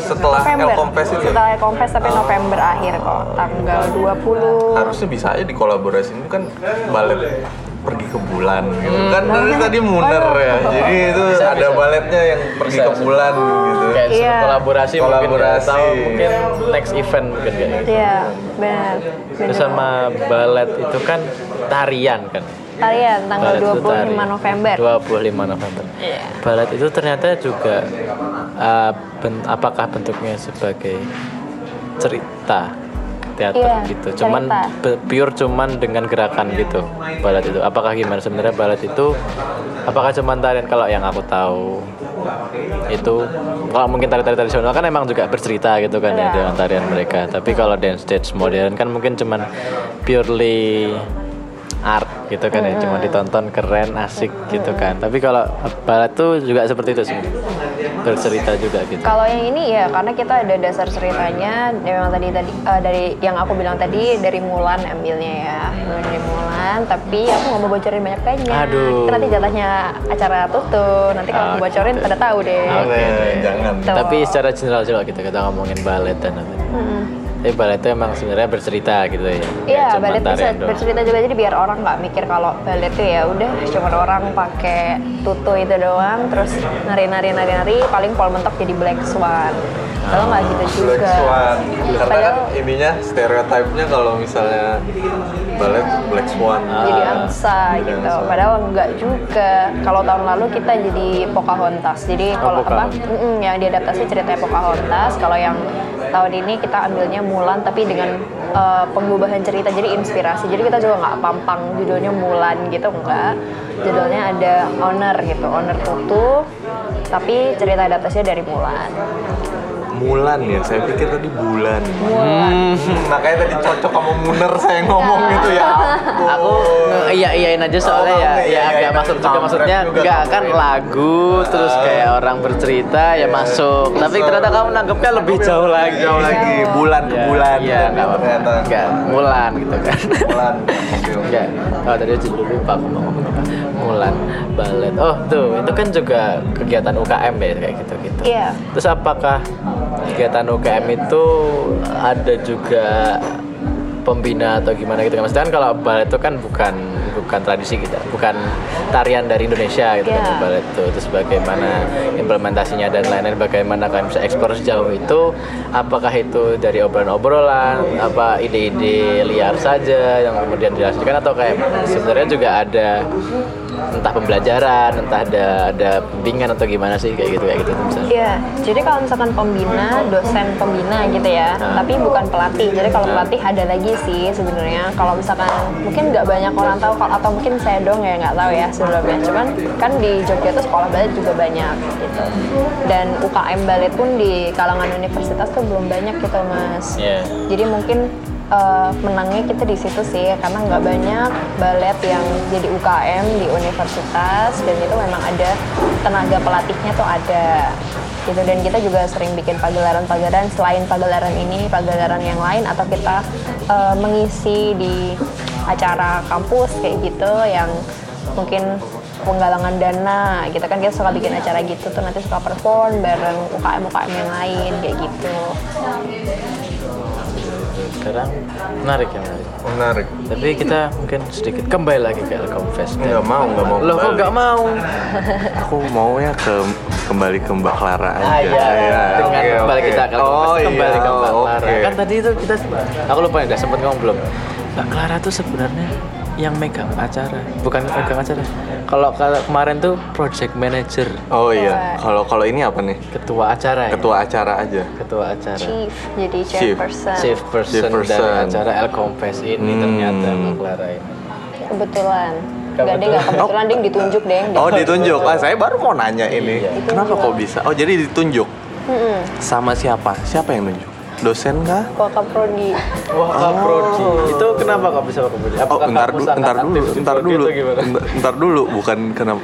[SPEAKER 1] setelah
[SPEAKER 3] November.
[SPEAKER 1] Itu
[SPEAKER 3] Setelah Elkom Fest tapi November akhir kok. Tanggal 20.
[SPEAKER 1] harusnya bisa aja dikolaborasi itu kan balet pergi ke bulan gitu. kan dari tadi muner ya jadi itu ada baletnya yang pergi ke bulan gitu
[SPEAKER 2] Kayak
[SPEAKER 3] Iya.
[SPEAKER 2] suruh kolaborasi, mungkin
[SPEAKER 1] Kolaborasi.
[SPEAKER 2] ya. Tahu mungkin next event mungkin kayak gitu.
[SPEAKER 3] Iya, benar.
[SPEAKER 2] Terus
[SPEAKER 3] benar.
[SPEAKER 2] sama balet itu kan tarian kan.
[SPEAKER 3] Tarian tanggal
[SPEAKER 2] Balet itu
[SPEAKER 3] 25
[SPEAKER 2] tarian.
[SPEAKER 3] November.
[SPEAKER 2] 25 November.
[SPEAKER 3] Iya.
[SPEAKER 2] Balet itu ternyata juga uh, ben- apakah bentuknya sebagai cerita teater
[SPEAKER 3] Iya,
[SPEAKER 2] gitu. Cuman
[SPEAKER 3] cerita.
[SPEAKER 2] pure cuman dengan gerakan gitu. Balet itu. Apakah gimana sebenarnya balet itu apakah cuman tarian kalau yang aku tahu itu kalau mungkin tari-tari tradisional kan emang juga bercerita gitu kan ya
[SPEAKER 3] Iya.
[SPEAKER 2] dengan tarian mereka. Tapi kalau dance stage modern kan mungkin cuman purely art gitu kan ya. Cuma ditonton keren asik gitu kan. Tapi kalau balet tuh juga seperti itu sih. Bercerita juga gitu.
[SPEAKER 3] Kalau yang ini ya karena kita ada dasar ceritanya memang tadi tadi eh, dari yang aku bilang tadi dari Mulan ambilnya ya. Dari Mulan tapi aku nggak mau bocorin banyak banyak.
[SPEAKER 2] Aduh.
[SPEAKER 3] nanti jatahnya acara tutup. Nanti kalau aku bocorin
[SPEAKER 2] gitu.
[SPEAKER 3] pada tahu deh.
[SPEAKER 2] Oke,
[SPEAKER 1] Nah,
[SPEAKER 2] oke.
[SPEAKER 1] jangan.
[SPEAKER 3] Tuh.
[SPEAKER 2] tapi secara general coba kita kita ngomongin balet dan apa
[SPEAKER 3] Mm-mm.
[SPEAKER 2] Tapi balet itu emang sebenarnya bercerita gitu ya
[SPEAKER 3] Iya, balet bisa bercerita juga jadi biar orang nggak mikir kalau balet tuh ya udah cuma orang pakai tutu itu doang, terus nari-nari nari-nari paling pol mentok jadi black swan. Kalau nggak gitu juga.
[SPEAKER 1] Black Swan karena kan
[SPEAKER 3] Padahal
[SPEAKER 1] ininya stereotipnya kalau misalnya balet Black Swan
[SPEAKER 3] jadi angsa
[SPEAKER 1] jadi
[SPEAKER 3] gitu.
[SPEAKER 1] angsa.
[SPEAKER 3] Padahal nggak juga. Kalau tahun lalu kita jadi Pocahontas. Jadi
[SPEAKER 2] Oh,
[SPEAKER 3] kalau apa?
[SPEAKER 2] Pocahontas.
[SPEAKER 3] Mm-mm, yang diadaptasi ceritanya Pocahontas. Kalau yang tahun ini kita ambilnya Mulan tapi dengan uh, pengubahan cerita jadi inspirasi. Jadi kita juga nggak pampang judulnya Mulan gitu enggak. Judulnya ada Honor gitu, Honor Tutu. Tapi cerita adaptasinya dari Mulan.
[SPEAKER 1] Mulan ya. Saya pikir tadi bulan.
[SPEAKER 3] Mulan.
[SPEAKER 1] Hmm, makanya tadi cocok sama Muner saya ngomong gitu ya.
[SPEAKER 2] Aku iya iyain aja soalnya
[SPEAKER 4] Oh,
[SPEAKER 2] ya
[SPEAKER 4] iya,
[SPEAKER 2] ya
[SPEAKER 4] iya,
[SPEAKER 2] agak
[SPEAKER 4] iya.
[SPEAKER 2] masuk juga maksudnya
[SPEAKER 4] juga,
[SPEAKER 2] enggak kan lagu terus kayak orang bercerita ya masuk. Tapi ternyata kamu nangkepnya lebih jauh lagi.
[SPEAKER 4] Jauh lagi, bulan ke
[SPEAKER 2] Iya,
[SPEAKER 4] bulan.
[SPEAKER 2] iya
[SPEAKER 4] gitu, ternyata.
[SPEAKER 2] enggak mulan gitu kan.
[SPEAKER 4] Bulan. Oke, oke.
[SPEAKER 2] enggak oh tadi judul lupa aku mau ngomong apa? Mulan balet oh tuh itu kan juga kegiatan UKM ya kayak gitu gitu
[SPEAKER 3] Iya.
[SPEAKER 2] terus apakah kegiatan UKM itu ada juga pembina atau gimana gitu kan. Maksudnya kan kalau balet itu kan bukan bukan tradisi kita bukan tarian dari Indonesia gitu kan
[SPEAKER 3] Iya.
[SPEAKER 2] balet itu. Terus bagaimana implementasinya dan lain-lain bagaimana kalian bisa ekspor sejauh itu apakah itu dari obrolan-obrolan apa ide-ide liar saja yang kemudian dihasilkan atau kayak sebenarnya juga ada entah pembelajaran entah ada ada bimbingan atau gimana sih kayak gitu kayak gitu misalnya
[SPEAKER 3] Iya, jadi kalau misalkan pembina, dosen pembina gitu ya,
[SPEAKER 2] Nah.
[SPEAKER 3] tapi bukan pelatih. Jadi kalau
[SPEAKER 2] Nah.
[SPEAKER 3] pelatih ada lagi sih sebenarnya. Kalau misalkan mungkin nggak banyak orang tahu, kalau- atau mungkin saya dong ya nggak tahu ya sebelumnya. Cuman kan di Jogja tuh sekolah balet juga banyak gitu. Dan UKM balet pun di kalangan universitas tuh belum banyak gitu mas.
[SPEAKER 2] Iya.
[SPEAKER 3] Jadi mungkin eh, menangnya kita di situ sih karena nggak banyak balet yang jadi UKM di universitas dan itu memang ada tenaga pelatihnya tuh ada gitu. Dan kita juga sering bikin pagelaran-pagelaran selain pagelaran ini pagelaran yang lain atau kita eh, mengisi di acara kampus kayak gitu yang mungkin penggalangan dana gitu kan. Kita suka bikin acara gitu tuh nanti suka perform bareng UKM UKM yang lain kayak gitu
[SPEAKER 2] sekarang menarik ya menarik
[SPEAKER 4] Menarik.
[SPEAKER 2] tapi kita mungkin sedikit kembali lagi ke Elkom Fest
[SPEAKER 4] Nggak mau, nggak mau.
[SPEAKER 2] Loh kok nggak mau?
[SPEAKER 1] Aku maunya ke kembali ke Mbak Clara aja.
[SPEAKER 2] Ah iya, dengan
[SPEAKER 4] oke,
[SPEAKER 2] kembali
[SPEAKER 4] oke.
[SPEAKER 2] kita ke Elkom
[SPEAKER 4] Oh,
[SPEAKER 2] Fest, kembali
[SPEAKER 4] iya,
[SPEAKER 2] ke Mbak Clara. Kan tadi itu kita, aku lupa ya, udah sempet ngomong belum. Mbak Clara tuh sebenarnya yang megang acara, bukan megang acara. Kalau kalau kemarin tuh project manager,
[SPEAKER 1] Oh iya. Kalau kalau ini apa nih?
[SPEAKER 2] ketua acara ya.
[SPEAKER 1] Ketua acara aja.
[SPEAKER 2] Ketua acara.
[SPEAKER 3] chief jadi
[SPEAKER 1] Chief.
[SPEAKER 3] chairperson
[SPEAKER 2] Chief person,
[SPEAKER 1] Chief person.
[SPEAKER 2] dari acara Elkom Fest ini
[SPEAKER 1] Hmm.
[SPEAKER 2] ternyata Mbak Clara ini.
[SPEAKER 3] kebetulan Gak deh, gak kebetulan deh ditunjuk deh.
[SPEAKER 1] Oh ditunjuk. Ah, saya baru mau nanya ini.
[SPEAKER 2] Iya.
[SPEAKER 1] Kenapa kok bisa? Oh jadi ditunjuk.
[SPEAKER 3] Mm-mm.
[SPEAKER 1] Sama siapa? Siapa yang nunjuk? Dosen kah?
[SPEAKER 3] Wakaprodi.
[SPEAKER 2] Wah, Kak Prodi. Itu kenapa kok bisa Kak Prodi?
[SPEAKER 1] Oh,
[SPEAKER 2] Apakah
[SPEAKER 1] entar
[SPEAKER 2] kamu
[SPEAKER 1] dulu, entar dulu,
[SPEAKER 2] Prodi
[SPEAKER 1] dulu, entar dulu, bukan kenapa.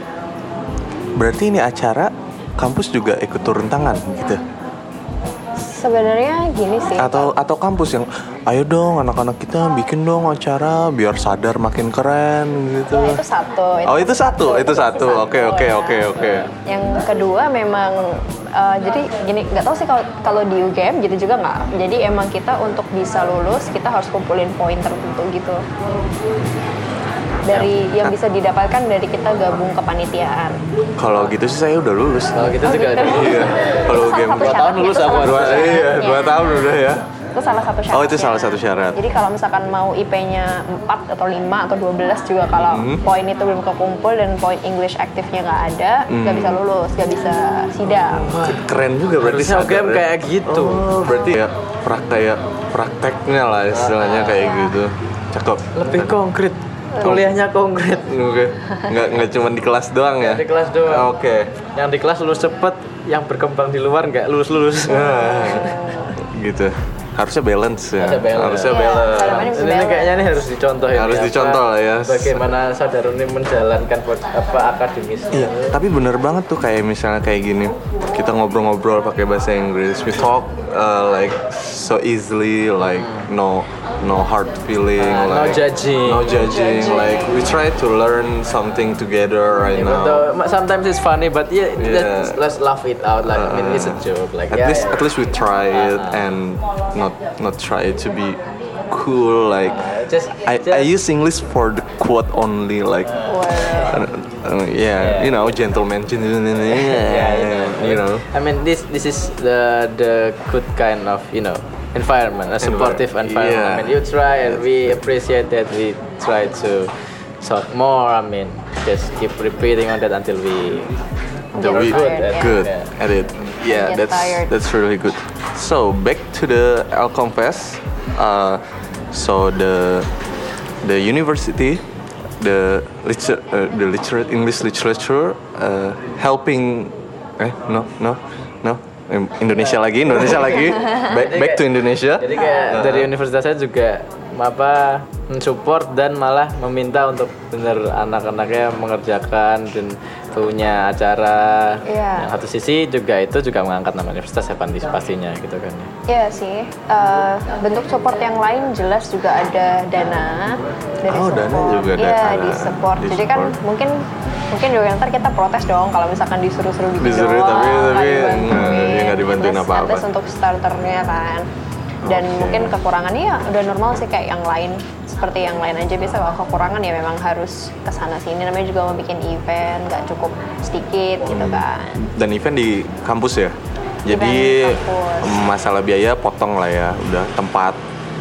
[SPEAKER 1] Berarti ini acara kampus juga ikut turun tangan gitu?
[SPEAKER 3] Sebenarnya gini sih.
[SPEAKER 1] Atau atau kampus yang, ayo dong anak-anak kita bikin dong acara biar sadar makin keren gitu.
[SPEAKER 3] Ya, itu satu.
[SPEAKER 1] Oh itu satu, itu
[SPEAKER 3] pasti
[SPEAKER 1] satu. Oke oke oke oke.
[SPEAKER 3] Yang kedua memang eh, jadi gini nggak tahu sih kalau kalau di UGM gitu juga nggak. Jadi emang kita untuk bisa lulus kita harus kumpulin poin tertentu gitu. Dari yang bisa didapatkan dari kita gabung kepanitiaan.
[SPEAKER 1] Kalau gitu sih saya udah lulus.
[SPEAKER 2] Kalau gitu
[SPEAKER 3] Oh,
[SPEAKER 2] juga
[SPEAKER 3] gitu.
[SPEAKER 2] ada.
[SPEAKER 1] Iya. Kalau game
[SPEAKER 2] dua tahun lulus aku.
[SPEAKER 1] dua iya dua tahun udah ya.
[SPEAKER 3] Itu salah satu syarat.
[SPEAKER 1] Oh, itu salah satu syarat.
[SPEAKER 3] Jadi kalau misalkan mau IP-nya 4 atau 5 atau 12 juga kalau
[SPEAKER 1] Hmm.
[SPEAKER 3] poin itu belum kekumpul dan poin English aktifnya nggak ada, nggak
[SPEAKER 1] Hmm.
[SPEAKER 3] bisa lulus, nggak bisa sidang.
[SPEAKER 1] Keren juga berarti. Ya.
[SPEAKER 2] kayak gitu.
[SPEAKER 1] Oh, berarti ya praktek ya prakteknya lah istilahnya kayak gitu. Cakep.
[SPEAKER 2] Lebih konkret. Kuliahnya konkret.
[SPEAKER 1] Oke. Nggak nggak cuma di kelas doang ya.
[SPEAKER 2] Di kelas doang.
[SPEAKER 1] Oke.
[SPEAKER 2] Yang di kelas lulus cepet, yang berkembang di luar nggak lulus-lulus.
[SPEAKER 1] Ah, gitu. Harusnya balance ya.
[SPEAKER 2] Harusnya balance.
[SPEAKER 1] Harusnya
[SPEAKER 3] Iya,
[SPEAKER 1] balance.
[SPEAKER 3] kalau ini
[SPEAKER 2] Ini
[SPEAKER 3] balance.
[SPEAKER 2] kayaknya ini harus dicontoh ya.
[SPEAKER 1] Harus dicontoh lah ya.
[SPEAKER 2] Bagaimana Sadaruni menjalankan buat- apa akademis.
[SPEAKER 1] Iya, tapi bener banget tuh kayak misalnya kayak gini. Kita ngobrol-ngobrol pakai bahasa Inggris. We talk uh, like so easily, like no no hard feeling,
[SPEAKER 2] no
[SPEAKER 1] like
[SPEAKER 2] judging.
[SPEAKER 1] no judging. Like we try to learn something together right
[SPEAKER 2] Even
[SPEAKER 1] now.
[SPEAKER 2] though sometimes it's funny, but yeah,
[SPEAKER 1] Yeah.
[SPEAKER 2] let's, let's laugh it out. Like I mean, it's a joke. Like
[SPEAKER 1] At
[SPEAKER 2] yeah,
[SPEAKER 1] least
[SPEAKER 2] yeah.
[SPEAKER 1] at least we try it and not not try to be cool like
[SPEAKER 2] just,
[SPEAKER 1] I,
[SPEAKER 2] just
[SPEAKER 1] I use English for the quote only like uh, uh, yeah, you know gentleman gentleman yeah, you know
[SPEAKER 2] I mean, this this is the the good kind of you know environment, a supportive environment.
[SPEAKER 1] Yeah.
[SPEAKER 2] I mean, you try and we appreciate that. We try to talk more. I mean, just keep repeating on that until we
[SPEAKER 1] the we
[SPEAKER 3] tired, yeah.
[SPEAKER 1] good
[SPEAKER 2] Yeah.
[SPEAKER 1] at it. Yeah, that's
[SPEAKER 3] tired.
[SPEAKER 1] that's really good. So back to the Alcom Fest. Uh, so the the university, the liter- uh, the literate English literature uh, helping. Eh no no no. Indonesia lagi, Indonesia lagi. Back back to Indonesia.
[SPEAKER 2] Jadi kayak dari universitas saya juga apa mensupport dan malah meminta untuk bener anak-anaknya mengerjakan dan punya acara.
[SPEAKER 3] Iya.
[SPEAKER 2] Yang satu sisi juga itu juga mengangkat nama universitas Evan pastinya gitu kan.
[SPEAKER 3] Iya sih. Eh, bentuk support yang lain jelas juga ada dana dari
[SPEAKER 1] Oh,
[SPEAKER 3] support.
[SPEAKER 1] dana juga ada.
[SPEAKER 3] Iya,
[SPEAKER 1] Ada.
[SPEAKER 3] di support.
[SPEAKER 1] Di
[SPEAKER 3] Jadi kan
[SPEAKER 1] support.
[SPEAKER 3] mungkin mungkin juga ntar kita protes dong kalau misalkan disuruh-suruh bikin
[SPEAKER 1] Disuruh,
[SPEAKER 3] doang,
[SPEAKER 1] tapi-
[SPEAKER 3] nggak
[SPEAKER 1] tapi
[SPEAKER 3] dibantuin.
[SPEAKER 1] nggak- ya dibantuin apa-apa.
[SPEAKER 3] untuk starternya kan. Dan
[SPEAKER 1] Oke.
[SPEAKER 3] mungkin kekurangannya ya udah normal sih kayak yang lain seperti yang lain aja bisa kalau kekurangan ya memang harus ke sana sini namanya juga mau bikin event nggak cukup sedikit gitu kan
[SPEAKER 1] Dan event di kampus ya. Jadi
[SPEAKER 3] kampus.
[SPEAKER 1] masalah biaya potong lah ya, udah tempat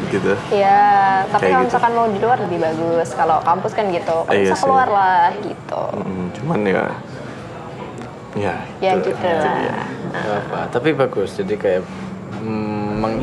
[SPEAKER 1] gitu.
[SPEAKER 3] Iya, tapi
[SPEAKER 1] Kayak
[SPEAKER 3] kalau
[SPEAKER 1] gitu.
[SPEAKER 3] misalkan mau di luar lebih bagus. Kalau kampus kan gitu, kalau
[SPEAKER 1] Iya
[SPEAKER 3] bisa
[SPEAKER 1] sih.
[SPEAKER 3] keluar lah gitu.
[SPEAKER 1] Mm, cuman ya, ya.
[SPEAKER 3] Ya
[SPEAKER 1] itu-
[SPEAKER 3] gitu
[SPEAKER 1] itu
[SPEAKER 3] lah.
[SPEAKER 1] dia.
[SPEAKER 2] Nggak apa. Tapi bagus. Jadi kayak mm, meng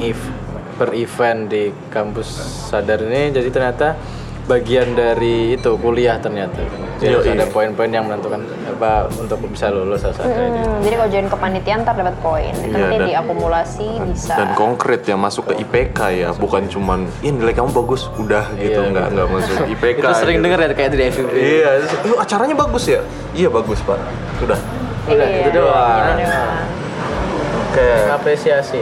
[SPEAKER 2] per-event di kampus sadar ini jadi ternyata bagian dari itu kuliah ternyata. Jadi
[SPEAKER 1] Yoi.
[SPEAKER 2] ada poin-poin yang menentukan apa untuk bisa lulus ini.
[SPEAKER 3] Hmm, jadi kalau join kepanitiaan ntar dapat poin. Itu
[SPEAKER 1] Iya,
[SPEAKER 3] nanti
[SPEAKER 1] dan-
[SPEAKER 3] diakumulasi bisa.
[SPEAKER 1] Dan konkret ya masuk ke IPK ya, bukan cuman ini nilai kamu bagus, udah gitu
[SPEAKER 2] Iya.
[SPEAKER 1] nggak nggak masuk IPK.
[SPEAKER 2] Itu sering
[SPEAKER 1] gitu.
[SPEAKER 2] denger ya kayak di FIB.
[SPEAKER 1] Iya, "Eh, acaranya bagus ya? Iya bagus pak. Udah.
[SPEAKER 2] Udah,
[SPEAKER 3] Iya,
[SPEAKER 2] itu doang.
[SPEAKER 3] gitu doang.
[SPEAKER 1] Oke.
[SPEAKER 2] Apresiasi.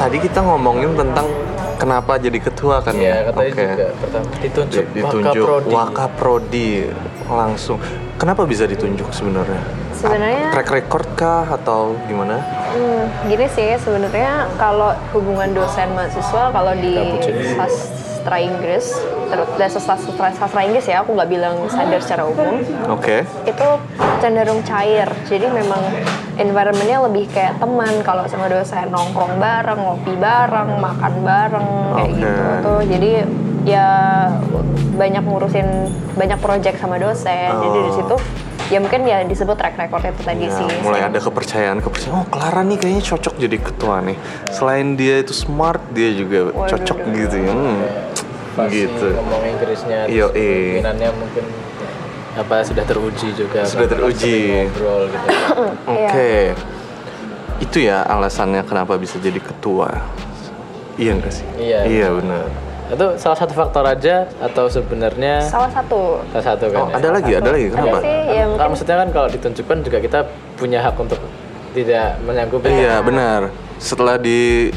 [SPEAKER 1] Tadi kita ngomongin tentang kenapa jadi ketua kan?
[SPEAKER 2] Iya, katanya
[SPEAKER 1] Oke.
[SPEAKER 2] juga pertama ditunjuk,
[SPEAKER 1] Di- ditunjuk
[SPEAKER 2] Wakaprodi.
[SPEAKER 1] Wakaprodi langsung. Kenapa bisa ditunjuk sebenarnya?
[SPEAKER 3] Sebenarnya-
[SPEAKER 1] track record kah atau gimana?
[SPEAKER 3] Hmm, gini sih sebenarnya kalau hubungan dosen mahasiswa kalau di sastra Inggris, dan sastra, sastra Inggris ya aku nggak bilang sadar secara umum.
[SPEAKER 1] Oke.
[SPEAKER 3] itu cenderung cair jadi memang environmentnya lebih kayak teman kalau sama dosen nongkrong bareng ngopi bareng makan bareng kayak
[SPEAKER 1] Oke.
[SPEAKER 3] gitu tuh jadi ya banyak ngurusin banyak project sama dosen jadi dari
[SPEAKER 1] Oh.
[SPEAKER 3] situ ya mungkin ya disebut track record itu tadi
[SPEAKER 1] Ya,
[SPEAKER 3] sih
[SPEAKER 1] mulai ada kepercayaan kepercayaan. Oh Clara nih kayaknya cocok jadi ketua nih. Selain dia itu smart, dia juga
[SPEAKER 3] Waduh,
[SPEAKER 1] cocok gitu. ya. Hmm.
[SPEAKER 2] Pasti
[SPEAKER 1] Gitu.
[SPEAKER 2] ngomong Inggrisnya
[SPEAKER 1] Iya, iya.
[SPEAKER 2] kemungkinannya mungkin apa sudah teruji juga
[SPEAKER 1] Sudah
[SPEAKER 2] kan,
[SPEAKER 1] teruji.
[SPEAKER 2] ngobrol gitu
[SPEAKER 1] Oke. Itu ya alasannya kenapa bisa jadi ketua. Iya enggak sih?
[SPEAKER 2] Iya.
[SPEAKER 1] Iya benar.
[SPEAKER 2] itu salah satu faktor aja atau sebenarnya
[SPEAKER 3] salah satu
[SPEAKER 2] salah satu kan
[SPEAKER 1] Oh,
[SPEAKER 2] ya?
[SPEAKER 1] ada lagi, ada lagi.
[SPEAKER 3] ada
[SPEAKER 1] Kenapa?
[SPEAKER 3] sih ya
[SPEAKER 2] Kan
[SPEAKER 3] mungkin
[SPEAKER 2] maksudnya kan kalau ditunjukkan juga kita punya hak untuk tidak menyanggupi
[SPEAKER 1] Iya benar. Setelah di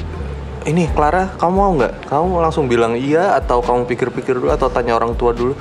[SPEAKER 1] ini Clara, kamu mau nggak? Kamu langsung bilang iya atau kamu pikir-pikir dulu atau tanya orang tua dulu?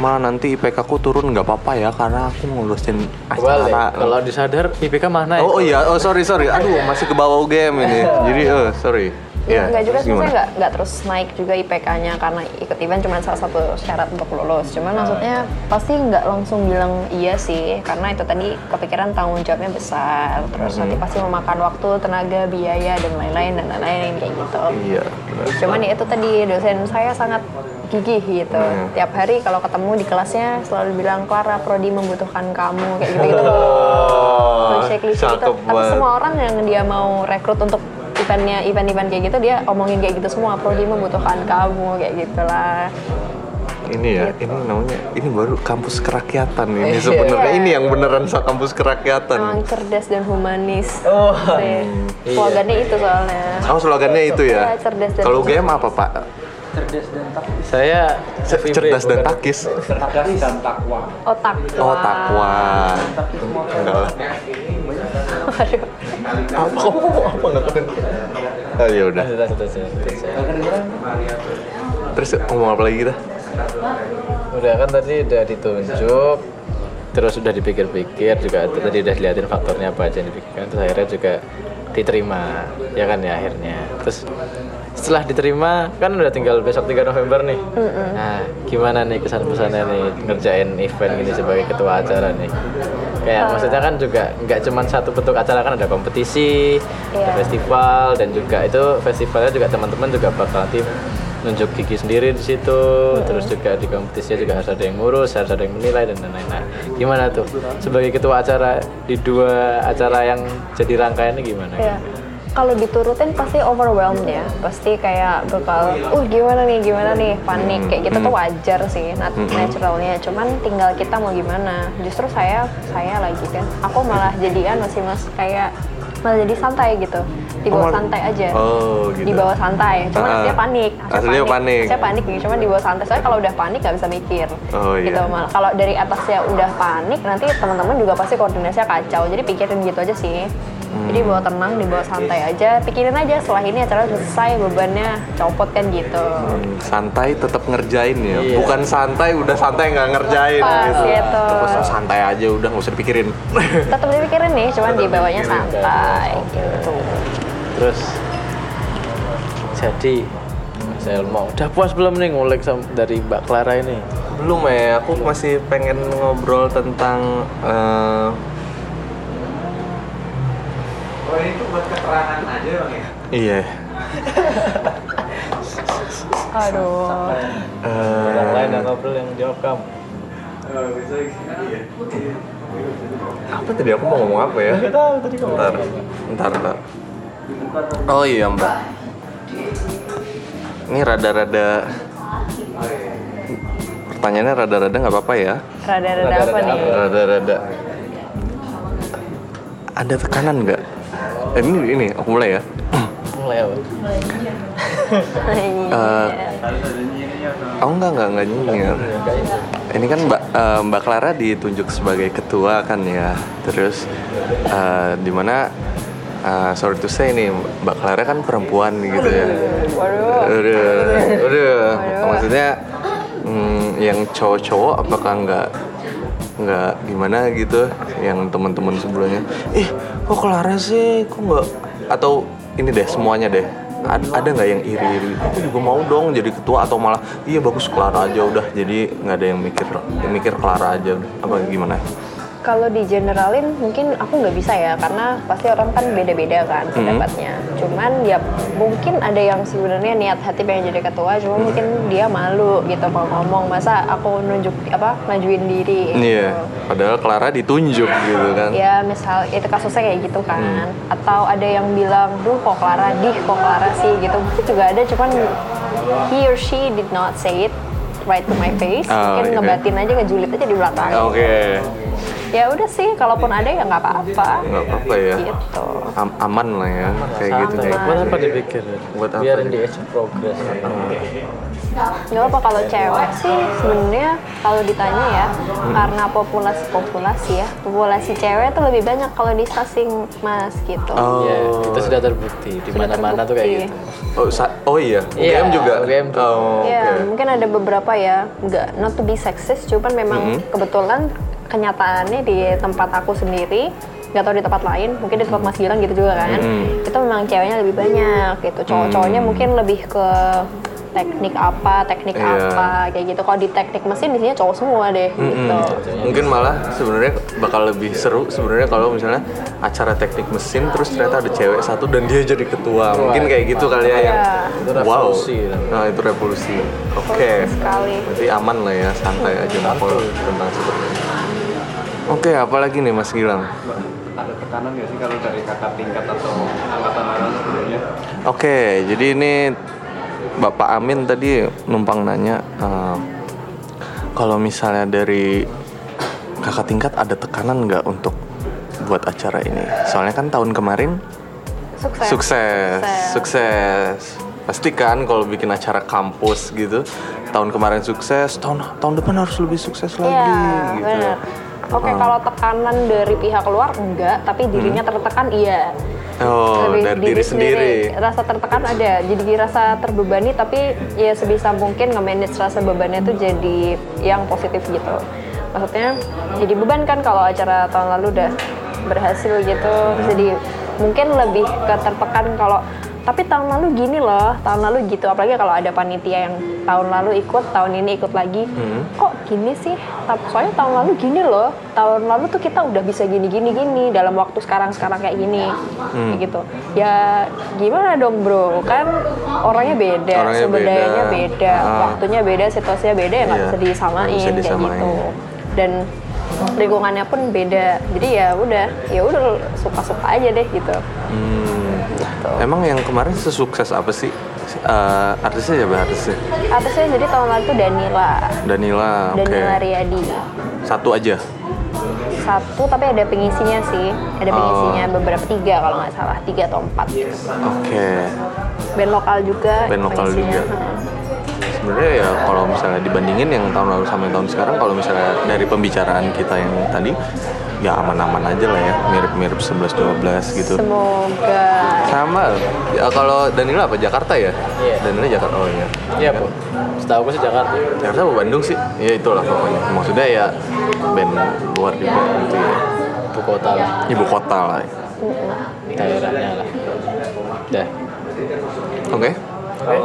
[SPEAKER 1] Ma nanti IPK aku turun nggak apa-apa ya karena aku ngurusin
[SPEAKER 2] Balik.
[SPEAKER 1] acara.
[SPEAKER 2] Kalau disadar IPK mana ya?
[SPEAKER 1] Oh, oh iya, oh sorry sorry. Aduh masih ke bawah UGM ini. Jadi eh sorry.
[SPEAKER 3] Ya, enggak juga
[SPEAKER 1] terus
[SPEAKER 3] sih, saya nggak nggak terus naik juga IPK-nya karena ikut event cuma salah satu syarat untuk lulus. Cuman maksudnya pasti nggak langsung bilang iya sih, karena itu tadi kepikiran tanggung jawabnya besar. Terus nanti pasti memakan waktu, tenaga, biaya dan lain-lain dan lain-lain kayak gitu.
[SPEAKER 1] Iya. benar.
[SPEAKER 3] Cuman ya itu tadi dosen saya sangat gigih gitu.
[SPEAKER 1] Hmm.
[SPEAKER 3] Tiap hari kalau ketemu di kelasnya selalu bilang Clara Prodi membutuhkan kamu kayak gitu gitu.
[SPEAKER 1] Oh,
[SPEAKER 3] gitu.
[SPEAKER 1] cakep
[SPEAKER 3] Tapi semua orang yang dia mau rekrut untuk eventnya event-event kayak gitu dia omongin kayak gitu semua Prodi membutuhkan kamu kayak gitulah.
[SPEAKER 1] Ini ya, ini namanya ini baru kampus kerakyatan ini
[SPEAKER 2] Iya.
[SPEAKER 1] sebenarnya ini yang beneran sa- kampus kerakyatan.
[SPEAKER 3] Emang cerdas dan humanis.
[SPEAKER 2] Oh. Iya.
[SPEAKER 3] Slogannya itu soalnya.
[SPEAKER 1] Oh slogannya itu ya.
[SPEAKER 3] Iya, cerdas dan
[SPEAKER 1] Kalau. UGM apa pak?
[SPEAKER 5] cerdas dan tak
[SPEAKER 2] Saya FIB,
[SPEAKER 1] Cerdas dan takis.
[SPEAKER 5] cerdas dan takwa
[SPEAKER 3] Otak.
[SPEAKER 1] Oh takwa. Enggak lah.
[SPEAKER 3] Aduh.
[SPEAKER 1] Apa kamu mau apa nggak keren? Oh ya udah. Terus ngomong apa lagi kita?
[SPEAKER 2] Udah kan tadi udah ditunjuk, terus udah dipikir-pikir juga tadi udah dilihatin faktornya apa aja yang dipikirkan terus akhirnya juga diterima ya kan ya akhirnya terus setelah diterima kan udah tinggal besok 3 November nih nah gimana nih kesan pesannya nih ngerjain event gini sebagai ketua acara nih kayak maksudnya kan juga nggak cuma satu bentuk acara kan ada kompetisi ada
[SPEAKER 3] Iya.
[SPEAKER 2] festival dan juga itu festivalnya juga teman-teman juga bakal nanti nunjuk gigi sendiri di situ terus juga di kompetisinya juga harus ada yang ngurus harus ada yang menilai dan lain-lain. Nah gimana tuh? Sebagai ketua acara di dua acara yang jadi rangkaian ini gimana?
[SPEAKER 3] Ya, kalau diturutin pasti overwhelmed ya. Pasti kayak bakal, uh gimana nih, gimana nih, panik kayak gitu tuh wajar sih, nat- naturalnya. Cuman tinggal kita mau gimana. Justru saya, saya lagi kan, aku malah jadian masih mas kayak malah jadi santai gitu dibawa
[SPEAKER 1] Oh,
[SPEAKER 3] santai aja
[SPEAKER 1] Oh, gitu.
[SPEAKER 3] dibawa santai cuman
[SPEAKER 1] Ah.
[SPEAKER 3] saya panik
[SPEAKER 1] Aslinya panik.
[SPEAKER 3] saya panik nih cuman dibawa santai soalnya kalau udah panik nggak bisa mikir
[SPEAKER 1] Oh, iya.
[SPEAKER 3] gitu malah kalau dari atasnya udah panik nanti teman-teman juga pasti koordinasinya kacau jadi pikirin gitu aja sih
[SPEAKER 1] Hmm.
[SPEAKER 3] jadi bawa tenang dibawa santai aja. Pikirin aja setelah ini acara selesai bebannya copot kan gitu.
[SPEAKER 1] Hmm, santai tetap ngerjain ya.
[SPEAKER 2] Iya.
[SPEAKER 1] bukan santai udah santai nggak ngerjain.
[SPEAKER 3] Pas,
[SPEAKER 1] gitu.
[SPEAKER 3] gitu.
[SPEAKER 1] Terus santai aja udah nggak usah dipikirin.
[SPEAKER 3] Tetap dipikirin nih cuman dibawanya santai gitu.
[SPEAKER 2] Terus jadi Mas Elmo udah puas belum nih ngulik dari Mbak Clara ini?
[SPEAKER 1] belum ya aku masih pengen ngobrol tentang eh,
[SPEAKER 5] Ini tuh buat keterangan aja bang ya?
[SPEAKER 1] iya
[SPEAKER 3] aduh
[SPEAKER 2] Yang lain yang ngobrol yang jawab kamu.
[SPEAKER 5] Oh bisa iya.
[SPEAKER 1] apa tadi aku mau ngomong apa ya
[SPEAKER 2] Nggak tahu tadi kamu.
[SPEAKER 1] Ntar, ntar, ntar. Oh iya mbak. Ini rada-rada. Pertanyaannya rada-rada nggak apa-apa ya?
[SPEAKER 3] rada-rada apa nih
[SPEAKER 1] Rada-rada. Ada tekanan nggak? Eh, ini ini aku mulai ya.
[SPEAKER 2] Mulai apa?
[SPEAKER 1] Eh, oh enggak enggak enggak nyinyir. Ini kan Mbak eh, Mbak Clara ditunjuk sebagai ketua kan ya. Terus eh, di mana eh, sorry to say nih Mbak Clara kan perempuan gitu ya.
[SPEAKER 3] waduh
[SPEAKER 1] udah. Maksudnya mm, yang cowok-cowok apakah nggak nggak gimana gitu yang teman-teman sebelumnya ih kok Clara sih? Kok nggak? Atau ini deh semuanya deh. Ad- ada nggak yang iri-iri? Aku juga mau dong jadi ketua atau malah iya bagus Clara aja udah. Jadi nggak ada yang mikir yang mikir Clara aja. Apa gimana
[SPEAKER 3] Kalau di generalin mungkin aku nggak bisa ya karena pasti orang kan beda-beda kan pendapatnya. Cuman ya mungkin ada yang sebenarnya niat hati pengen jadi ketua, cuma mungkin dia malu gitu mau ngomong masa aku nunjuk apa ngajuin diri.
[SPEAKER 1] iya
[SPEAKER 3] gitu.
[SPEAKER 1] padahal Clara ditunjuk gitu kan
[SPEAKER 3] Ya misal itu kasusnya kayak gitu kan. Atau ada yang bilang, duh kok Clara dih, kok Clara sih gitu. Mungkin juga ada cuman he or she did not say it right to my face.
[SPEAKER 1] Oh,
[SPEAKER 3] Mungkin
[SPEAKER 1] iya.
[SPEAKER 3] ngebatin aja ngejulit aja di belakang.
[SPEAKER 1] oke
[SPEAKER 3] Ya udah sih, kalaupun ada ya nggak apa-apa.
[SPEAKER 1] nggak apa-apa ya
[SPEAKER 3] Gitu.
[SPEAKER 1] Am- aman lah ya kayak gitu kayak
[SPEAKER 2] Buat apa dipikir?
[SPEAKER 1] Buat apa
[SPEAKER 2] Biarin
[SPEAKER 1] nih?
[SPEAKER 2] di progress.
[SPEAKER 3] Nggak apa kalau cewek sih sebenarnya kalau ditanya ya karena populasi populasi ya populasi cewek tuh lebih banyak kalau di stasing mas gitu.
[SPEAKER 1] Oh.
[SPEAKER 2] Ya, itu sudah terbukti di mana-mana tuh kayak gitu.
[SPEAKER 1] Oh, sa- oh iya,
[SPEAKER 2] Iya,
[SPEAKER 1] UGM juga.
[SPEAKER 2] UGM tuh.
[SPEAKER 1] Oh, oke.
[SPEAKER 3] Ya mungkin ada beberapa ya nggak not to be sexist cuman memang kebetulan kenyataannya di tempat aku sendiri nggak tahu di tempat lain mungkin di tempat Mas Gilang gitu juga kan itu memang ceweknya lebih banyak gitu cowok-cowoknya mungkin lebih ke teknik apa teknik
[SPEAKER 1] Iya.
[SPEAKER 3] apa kayak gitu kalau di teknik mesin di sini cowok semua deh gitu
[SPEAKER 1] Mungkin malah sebenarnya bakal lebih seru sebenarnya kalau misalnya acara teknik mesin terus ternyata ada cewek satu dan dia jadi ketua. Mungkin kayak gitu kali ya yang
[SPEAKER 3] Iya.
[SPEAKER 2] Itu
[SPEAKER 1] wow. Nah, itu revolusi. Oke.
[SPEAKER 3] sekali.
[SPEAKER 1] Berarti aman lah ya, santai aja ngobrol tentang seperti ini. Oke, apalagi nih Mas Gilang?
[SPEAKER 5] Ada tekanan nggak sih kalau dari kakak tingkat atau angkatan lain sebelumnya?
[SPEAKER 1] Oke, jadi ini Bapak Amin tadi numpang nanya eh, kalau misalnya dari kakak tingkat ada tekanan nggak untuk buat acara ini? Soalnya kan tahun kemarin
[SPEAKER 3] sukses
[SPEAKER 1] sukses, sukses. Pasti kan kalau bikin acara kampus gitu, tahun kemarin sukses, tahun tahun depan harus lebih sukses lagi
[SPEAKER 3] Iya,
[SPEAKER 1] gitu.
[SPEAKER 3] benar. Oke,
[SPEAKER 1] Oh.
[SPEAKER 3] kalau tekanan dari pihak luar enggak, tapi dirinya tertekan iya.
[SPEAKER 1] Hmm. Oh,
[SPEAKER 3] Lebih
[SPEAKER 1] dari diri sendiri.
[SPEAKER 3] Rasa tertekan ada, jadi rasa terbebani tapi ya sebisa mungkin nge-manage rasa bebannya tuh jadi yang positif gitu. Maksudnya jadi beban kan kalau acara tahun lalu udah berhasil gitu, jadi mungkin lebih ke tertekan kalau tapi tahun lalu gini loh, tahun lalu gitu. Apalagi kalau ada panitia yang tahun lalu ikut, tahun ini ikut lagi.
[SPEAKER 1] Hmm.
[SPEAKER 3] Kok gini sih? Soalnya tahun lalu gini loh. Tahun lalu tuh kita udah bisa gini gini gini dalam waktu sekarang sekarang kayak gini,
[SPEAKER 1] Hmm.
[SPEAKER 3] kayak gitu. Ya gimana dong bro? Kan orangnya beda,
[SPEAKER 1] Orangnya
[SPEAKER 3] sumber
[SPEAKER 1] beda.
[SPEAKER 3] dayanya beda,
[SPEAKER 1] Ah.
[SPEAKER 3] waktunya beda, situasinya beda ya nggak
[SPEAKER 1] Iya,
[SPEAKER 3] bisa disamain
[SPEAKER 1] bisa
[SPEAKER 3] kayak
[SPEAKER 1] disamain.
[SPEAKER 3] gitu. Dan lingkungannya pun beda. Jadi ya udah, ya udah suka-suka aja deh gitu.
[SPEAKER 1] Hmm.
[SPEAKER 3] Gitu.
[SPEAKER 1] Emang yang kemarin sesukses apa sih? Eh, artisnya siapa artisnya?
[SPEAKER 3] Artisnya jadi tahun lalu tuh Danila,
[SPEAKER 1] Danila, oke.
[SPEAKER 3] Danila Riyadi.
[SPEAKER 1] Satu aja.
[SPEAKER 3] satu tapi ada pengisinya sih ada pengisinya beberapa tiga kalau nggak salah tiga atau empat
[SPEAKER 1] Oke.
[SPEAKER 3] band lokal juga
[SPEAKER 1] Band lokal
[SPEAKER 3] pengisinya.
[SPEAKER 1] juga. Sebenarnya ya kalau misalnya dibandingin yang tahun lalu sama yang tahun sekarang, kalau misalnya dari pembicaraan kita yang tadi, ya aman-aman aja lah ya, mirip-mirip 11-12 gitu.
[SPEAKER 3] semoga
[SPEAKER 1] Sama. Ya, kalau Danila apa Jakarta ya?
[SPEAKER 2] Iya.
[SPEAKER 1] Danila Jakarta. Oh iya.
[SPEAKER 2] Iya bu. Setahu aku sih Jakarta.
[SPEAKER 1] Jakarta apa Bandung sih? Ya itulah pokoknya. Maksudnya ya band luar juga gitu ya.
[SPEAKER 2] Ibu kota lah.
[SPEAKER 1] Ibu kota lah.
[SPEAKER 2] Daerahnya lah. Dah.
[SPEAKER 1] Oke.
[SPEAKER 2] Oke.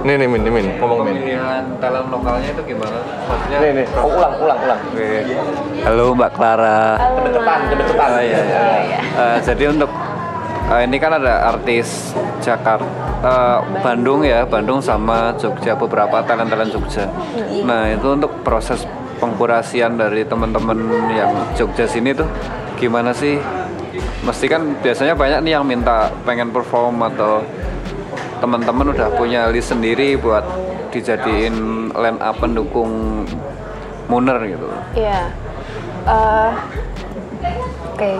[SPEAKER 4] Nih nih Min, nih Min, ngomong Min.
[SPEAKER 5] Pemilihan talent lokalnya itu gimana? Maksudnya
[SPEAKER 4] Nih nih, oh, ulang ulang ulang.
[SPEAKER 6] Halo Mbak Clara.
[SPEAKER 3] Mas.
[SPEAKER 4] ke depan.
[SPEAKER 6] Oh, iya, iya.
[SPEAKER 3] Oh, iya.
[SPEAKER 6] Eh, jadi untuk eh, ini kan ada artis Jakarta, eh, Bandung ya, Bandung sama Jogja beberapa talent-talent Jogja. Nah itu untuk proses pengkurasian dari teman-teman yang Jogja sini tuh gimana sih? Mesti kan biasanya banyak nih yang minta pengen perform atau teman-teman udah punya list sendiri buat dijadiin line up pendukung Muner gitu.
[SPEAKER 3] Iya. Eh, Oke,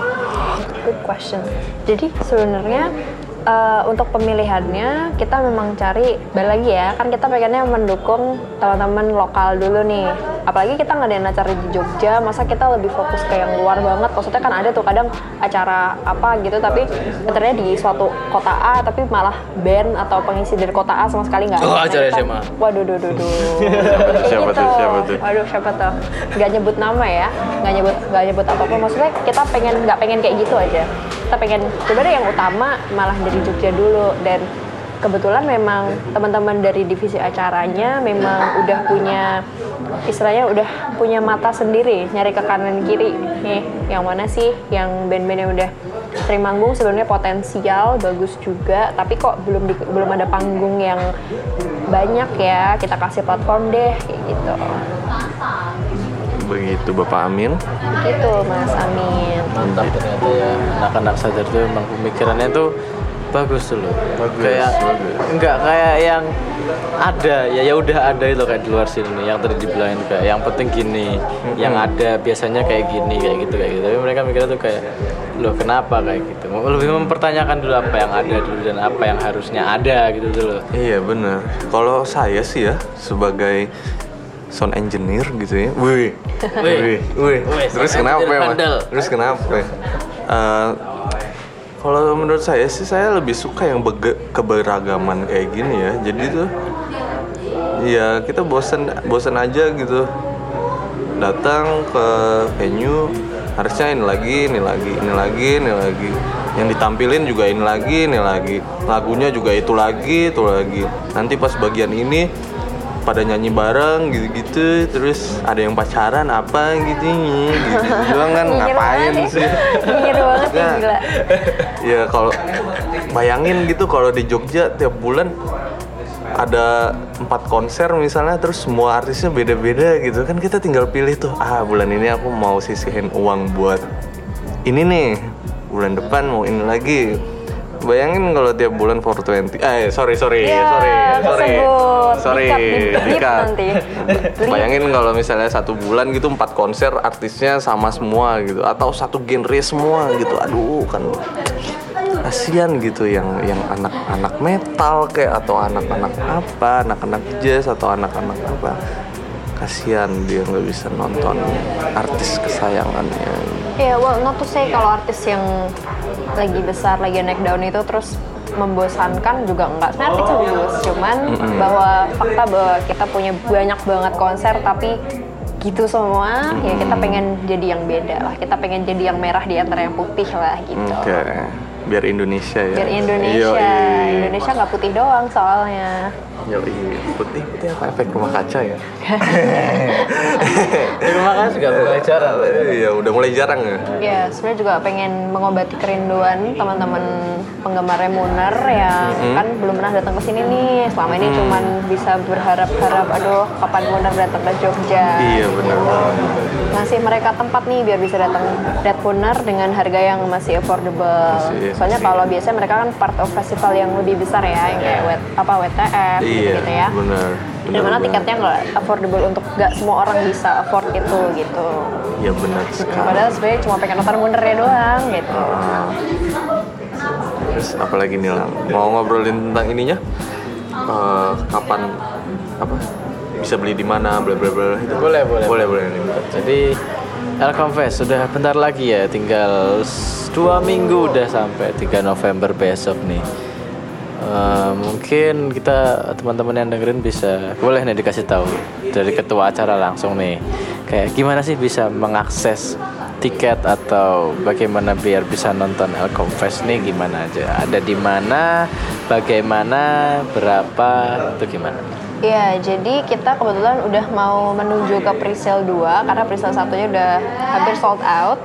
[SPEAKER 3] good question. Jadi sebenarnya eh, untuk pemilihannya kita memang cari balik lagi ya kan kita pengennya mendukung teman-teman lokal dulu nih. Apalagi kita ngadain acara di Jogja, masa kita lebih fokus ke yang luar banget. Maksudnya kan ada tuh kadang acara apa gitu, tapi sebenarnya di suatu kota A, tapi malah band atau pengisi dari kota A sama sekali nggak.
[SPEAKER 2] Oh,
[SPEAKER 3] ada.
[SPEAKER 2] acara
[SPEAKER 3] Nah, kita-
[SPEAKER 2] SMA.
[SPEAKER 3] Waduh, duh, duh, duh.
[SPEAKER 1] Siapa tuh,
[SPEAKER 3] gitu.
[SPEAKER 1] siapa tuh?
[SPEAKER 3] Waduh siapa tuh? Gak nyebut nama ya, gak nyebut gak nyebut apa pun. Maksudnya kita pengen nggak pengen kayak gitu aja. Kita pengen sebenarnya yang utama malah dari Jogja dulu. Dan kebetulan memang teman-teman dari divisi acaranya memang udah punya istilahnya udah punya mata sendiri nyari ke kanan kiri. Nih yang mana sih? Yang band-band yang udah sering manggung sebenarnya potensial bagus juga. Tapi kok belum di- belum ada panggung yang banyak ya. Kita kasih platform deh kayak gitu.
[SPEAKER 1] Begitu Bapak Amin.
[SPEAKER 3] gitu Mas Amin.
[SPEAKER 2] Mantap. Ternyata ya anak-anak sadar tuh emang pemikirannya tuh bagus tuh loh
[SPEAKER 1] Bagus,
[SPEAKER 2] kayak
[SPEAKER 1] bagus.
[SPEAKER 2] enggak kayak yang ada ya ya udah ada itu kayak di luar sini nih yang tadi dibilangin kayak yang penting gini yang ada biasanya kayak gini kayak gitu kayak gitu tapi mereka mikirnya tuh kayak loh kenapa kayak gitu Mau lebih mempertanyakan dulu apa yang ada dulu dan apa yang harusnya ada gitu tuh loh
[SPEAKER 1] Iya bener. Kalau saya sih ya sebagai sound engineer gitu ya. Wih. Wih. Wih.
[SPEAKER 2] Wih,
[SPEAKER 1] Terus kenapa ya, Mas? Terus kenapa? ya? Eh, kalau menurut saya sih saya lebih suka yang bege- keberagaman kayak gini ya. Jadi tuh ya kita bosan bosan aja gitu. Datang ke venue harusnya ini lagi, ini lagi, ini lagi, ini lagi. Yang ditampilin juga ini lagi, ini lagi. Lagunya juga itu lagi, itu lagi. Nanti pas bagian ini pada nyanyi bareng gitu-gitu terus ada yang pacaran apa gitu gitu doang kan
[SPEAKER 3] Nyinyir
[SPEAKER 1] ngapain
[SPEAKER 3] banget
[SPEAKER 1] sih?
[SPEAKER 3] Ya. Nyinyir banget ya
[SPEAKER 1] Nah,
[SPEAKER 3] gila.
[SPEAKER 1] ya kalau bayangin gitu kalau di Jogja tiap bulan ada empat konser misalnya terus semua artisnya beda-beda gitu kan kita tinggal pilih tuh ah bulan ini aku mau sisihin uang buat ini nih bulan depan mau ini lagi bayangin kalau tiap bulan 420 eh sorry sorry
[SPEAKER 3] Ya,
[SPEAKER 1] sorry sorry
[SPEAKER 3] tersebut.
[SPEAKER 1] sorry
[SPEAKER 3] Di-cut, di- di-beep
[SPEAKER 1] di-cut.
[SPEAKER 3] nanti.
[SPEAKER 1] Bayangin kalau misalnya satu bulan gitu empat konser artisnya sama semua gitu atau satu genre semua gitu aduh kan kasihan gitu yang yang anak-anak metal kayak atau anak-anak apa anak-anak jazz atau anak-anak apa kasihan dia nggak bisa nonton artis kesayangannya
[SPEAKER 3] Ya, well, not to say kalau artis yang lagi besar, lagi naik daun itu terus membosankan juga enggak. Sebenarnya artis bagus, cuman bahwa fakta bahwa kita punya banyak banget konser tapi gitu semua, ya kita pengen jadi yang beda lah. Kita pengen jadi yang merah di antara yang putih lah gitu.
[SPEAKER 1] oke biar Indonesia ya
[SPEAKER 3] Biar Indonesia,
[SPEAKER 1] Yoi.
[SPEAKER 3] Indonesia nggak putih doang soalnya.
[SPEAKER 1] Yoi. putih putih apa efek rumah kaca ya
[SPEAKER 2] di rumah kan juga mulai jarang
[SPEAKER 1] iya udah mulai jarang ya
[SPEAKER 3] Ya, sebenarnya juga pengen mengobati kerinduan teman-teman penggemar Muner yang kan belum pernah datang ke sini nih. Selama ini cuman bisa berharap-harap, aduh kapan Muner datang ke Jogja.
[SPEAKER 1] iya benar
[SPEAKER 3] Ngasih mereka tempat nih biar bisa datang lihat Muner dengan harga yang masih affordable.
[SPEAKER 1] Masih-
[SPEAKER 3] Soalnya
[SPEAKER 1] masih.
[SPEAKER 3] kalau biasanya mereka kan part of festival yang lebih besar ya, yang kayak wet, apa WTF
[SPEAKER 1] iya
[SPEAKER 3] gitu ya.
[SPEAKER 1] benar
[SPEAKER 3] Di mana tiketnya nggak affordable untuk nggak semua orang bisa afford itu gitu.
[SPEAKER 1] Ya benar sekali.
[SPEAKER 3] Padahal sebenarnya cuma pengen nonton Wondernya doang gitu.
[SPEAKER 1] Ah. Terus apalagi nih lang? Mau ngobrolin tentang ininya? Eh, kapan apa bisa beli di mana bla bla bla itu.
[SPEAKER 2] Boleh, boleh.
[SPEAKER 1] boleh boleh
[SPEAKER 2] Jadi Elcom Fest sudah bentar lagi ya, tinggal dua minggu udah sampai 3 November besok nih. Eh, mungkin kita teman-teman yang dengerin bisa boleh nih dikasih tahu dari ketua acara langsung nih. Kayak gimana sih bisa mengakses tiket atau bagaimana biar bisa nonton Elcom Fest nih? Gimana aja? Ada di mana? Bagaimana? Berapa? Itu gimana?
[SPEAKER 3] Iya, jadi kita kebetulan udah mau menuju ke presale 2 karena presale satunya udah hampir sold out.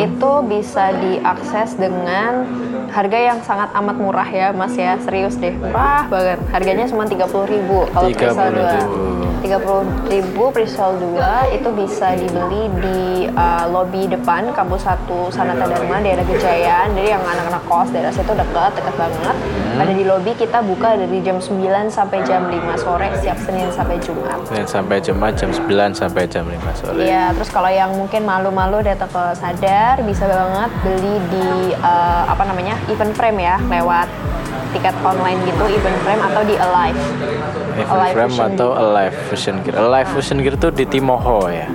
[SPEAKER 3] Itu bisa diakses dengan harga yang sangat amat murah ya, Mas ya. Serius deh, murah banget. Harganya cuma 30.000 kalau presale 2. 30.000 presale 2 itu bisa dibeli di uh, lobby depan kampus 1 Sanata Dharma daerah Kejayaan. Jadi yang anak-anak kos daerah situ dekat, dekat banget. Ada di lobby kita buka dari jam 9 sampai jam 5 sore setiap Senin sampai Jumat.
[SPEAKER 2] Senin sampai Jumat jam 9 sampai jam 5 sore
[SPEAKER 3] Iya, terus kalau yang mungkin malu-malu datang ke Sadar bisa banget beli di eh, apa namanya event frame ya lewat tiket online gitu event frame atau di Alive.
[SPEAKER 2] Event
[SPEAKER 3] Alive
[SPEAKER 2] Frame atau Alive Fusion Gear. Alive Fusion Gear itu di Timoho ya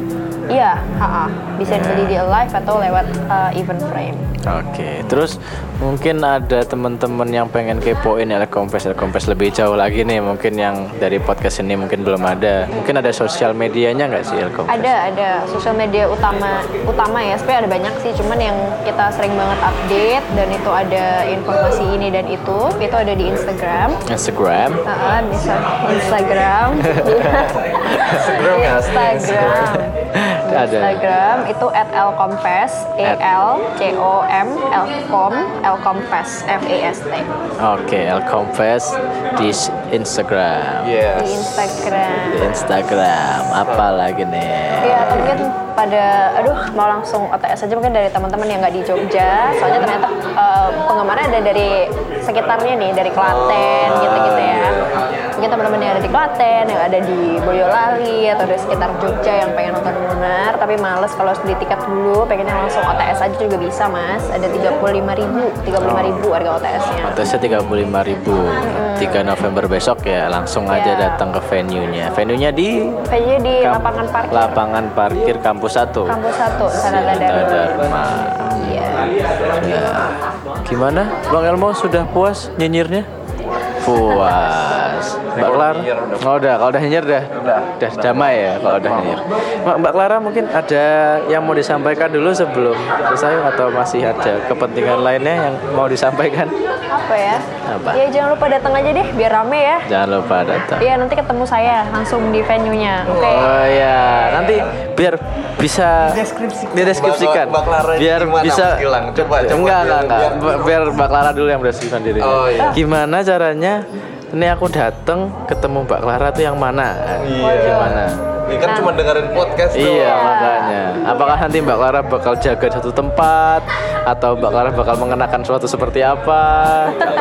[SPEAKER 3] Iya, ha-ha. bisa dibeli di Alive atau lewat eh, event frame.
[SPEAKER 2] Oke, terus mungkin ada teman-teman yang pengen kepoin Elkompes Elkompes lebih jauh lagi nih, mungkin yang dari podcast ini mungkin belum ada. Mungkin ada sosial medianya nggak sih Elkompes?
[SPEAKER 3] Ada, ada sosial media utama utama ya. Sebenarnya ada banyak sih, cuman yang kita sering banget update dan itu ada informasi ini dan itu, itu ada di Instagram.
[SPEAKER 2] Instagram.
[SPEAKER 3] Heeh, di Instagram.
[SPEAKER 1] Instagram ya?
[SPEAKER 3] Instagram. Di
[SPEAKER 2] Ada.
[SPEAKER 3] Instagram itu at elcompes, e l c o m l com elcompes f e s t
[SPEAKER 2] Oke, Elkompes di s- Instagram.
[SPEAKER 3] di
[SPEAKER 1] Yes.
[SPEAKER 3] Instagram.
[SPEAKER 2] Di Instagram, apa lagi nih?
[SPEAKER 3] Iya, mungkin pada, aduh mau langsung OTS aja mungkin dari teman-teman yang nggak di Jogja. Soalnya ternyata eh, penggemarnya ada dari sekitarnya nih, dari Klaten gitu-gitu ya. Mungkin teman-teman yang ada di Klaten, yang ada di Boyolali atau dari sekitar Jogja yang pengen nonton Lunar, tapi males kalau harus beli tiket dulu, pengennya langsung OTS aja juga bisa mas. Ada 35.000 ribu, 35.000 harga OTS-nya.
[SPEAKER 2] Tesnya 35.000 ribu 3 November besok ya langsung aja
[SPEAKER 3] Iya.
[SPEAKER 2] datang ke venue-nya. Venue-nya di
[SPEAKER 3] Kayaknya di
[SPEAKER 2] Kamp-
[SPEAKER 3] lapangan parkir.
[SPEAKER 2] lapangan parkir kampus 1.
[SPEAKER 3] Kampus 1, Sanata Dharma.
[SPEAKER 2] Dharma.
[SPEAKER 3] Iya.
[SPEAKER 2] Ya. Gimana? Bang Elmo sudah puas nyinyirnya? Puas. Mbak Clara? Oh, udah. Kalau udah nyinyir udah. Udah. damai ya kalau udah nyinyir. Mbak, Mbak Clara mungkin ada yang mau disampaikan dulu sebelum selesai atau masih ada kepentingan lainnya yang mau disampaikan?
[SPEAKER 3] Apa ya?
[SPEAKER 2] Apa?
[SPEAKER 3] Ya jangan lupa datang aja deh biar rame ya.
[SPEAKER 2] Jangan lupa datang.
[SPEAKER 3] Iya nanti ketemu saya langsung di venue-nya. Oke.
[SPEAKER 2] Oh ya, nanti biar bisa dideskripsikan.
[SPEAKER 1] Mbak- Mbak Clara
[SPEAKER 2] biar
[SPEAKER 1] gimana,
[SPEAKER 2] bisa
[SPEAKER 1] Mas Gilang? Coba, coba,
[SPEAKER 2] enggak enggak
[SPEAKER 1] biar-
[SPEAKER 2] enggak
[SPEAKER 1] biar-
[SPEAKER 2] biar Mbak Clara dulu yang mendeskripsikan dirinya.
[SPEAKER 1] Oh, iya.
[SPEAKER 2] Gimana caranya? Ini aku datang ketemu Mbak Clara tuh yang mana?
[SPEAKER 1] Iya.
[SPEAKER 2] Gimana?
[SPEAKER 1] Ini kan cuma dengerin podcast tuh.
[SPEAKER 2] Iya makanya. Apakah nanti Mbak Clara bakal jaga satu tempat atau Mbak Clara bakal mengenakan suatu seperti apa?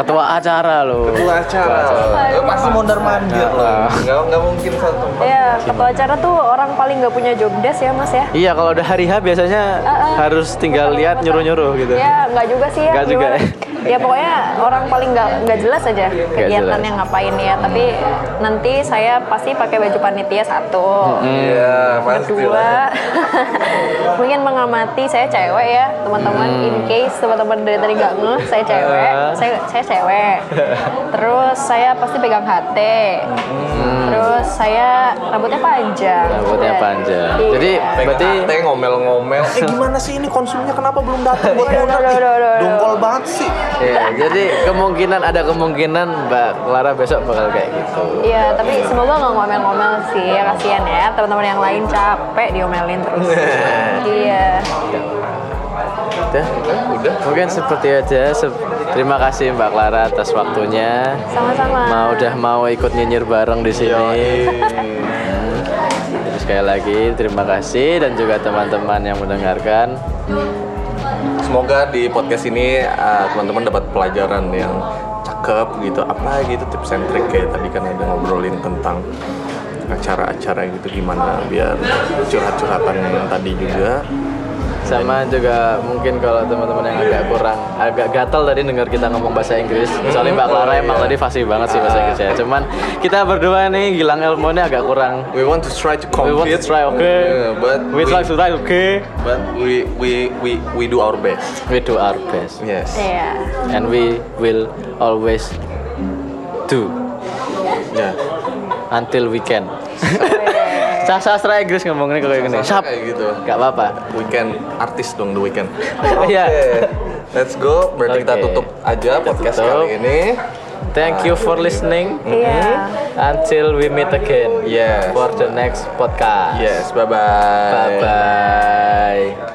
[SPEAKER 2] Ketua acara loh.
[SPEAKER 1] Ketua acara. Eh, pasti mondar mandir loh. Enggak enggak mungkin satu tempat.
[SPEAKER 3] Ya, ketua acara tuh orang paling nggak punya job desk ya mas ya?
[SPEAKER 2] Iya kalau udah hari H biasanya harus tinggal lihat nyuruh-nyuruh gitu.
[SPEAKER 3] Ya nggak juga sih ya.
[SPEAKER 2] Nggak juga
[SPEAKER 3] gimana? Ya pokoknya orang paling nggak nggak jelas aja kegiatannya
[SPEAKER 2] jelas.
[SPEAKER 3] ngapain ya. Tapi nanti saya pasti pakai baju panitia satu.
[SPEAKER 1] Iya, pasti
[SPEAKER 3] Kedua, mungkin mengamati saya cewek ya teman-teman. In case teman-teman dari tadi nggak ngeh, saya cewek. saya saya cewek. Terus saya pasti pegang HT. Terus saya rambutnya panjang.
[SPEAKER 2] Rambutnya
[SPEAKER 3] Dan-
[SPEAKER 2] panjang.
[SPEAKER 3] Iya.
[SPEAKER 2] Jadi berarti
[SPEAKER 1] Berarti ngomel-ngomel. Eh gimana sih ini konsumnya kenapa belum datang buat
[SPEAKER 3] aduh, aduh.
[SPEAKER 1] Dongkol banget sih.
[SPEAKER 2] ya, jadi kemungkinan ada kemungkinan Mbak Clara besok bakal kayak gitu.
[SPEAKER 3] Iya, tapi semoga nggak ngomel-ngomel sih, ya kasihan ya teman-teman yang lain capek diomelin terus. iya.
[SPEAKER 2] Udah,
[SPEAKER 1] Udah.
[SPEAKER 2] mungkin seperti aja. Se- Terima kasih Mbak Clara atas waktunya.
[SPEAKER 3] Sama-sama.
[SPEAKER 2] Mau udah mau ikut nyinyir bareng di sini. Jadi sekali lagi terima kasih dan juga teman-teman yang mendengarkan.
[SPEAKER 1] Semoga di podcast ini uh, teman-teman dapat pelajaran yang cakep gitu. Apa gitu tips and trick kayak tadi kan ada ngobrolin tentang acara-acara gitu gimana biar curhat-curhatan yang tadi juga
[SPEAKER 2] sama juga mungkin kalau teman-teman yang agak kurang agak gatal tadi dengar kita ngomong bahasa Inggris. Soalnya Mbak Clara emang tadi fasih banget sih bahasa Inggrisnya cuman kita berdua nih Gilang Elmo ini agak kurang.
[SPEAKER 1] We want to try to
[SPEAKER 2] we
[SPEAKER 1] compete
[SPEAKER 2] want to try
[SPEAKER 1] Yeah, but
[SPEAKER 2] we try to try oke.
[SPEAKER 1] but we we we we do our best.
[SPEAKER 2] We do our best.
[SPEAKER 1] Yes.
[SPEAKER 3] Iya.
[SPEAKER 2] and we will always do.
[SPEAKER 1] Ya
[SPEAKER 2] until we can Sah sastra Inggris ngomongnya kayak gini
[SPEAKER 1] Sastra
[SPEAKER 2] Sap.
[SPEAKER 1] kayak gitu.
[SPEAKER 2] Gak apa-apa
[SPEAKER 1] weekend artis dong the weekend
[SPEAKER 2] Iya.
[SPEAKER 1] let's go berarti kita
[SPEAKER 2] Oke.
[SPEAKER 1] tutup aja podcast
[SPEAKER 2] tutup.
[SPEAKER 1] kali ini
[SPEAKER 2] Thank you for listening
[SPEAKER 3] Iya.
[SPEAKER 2] until we meet again
[SPEAKER 1] Yes.
[SPEAKER 2] for the next podcast.
[SPEAKER 1] yes bye bye
[SPEAKER 2] Bye bye.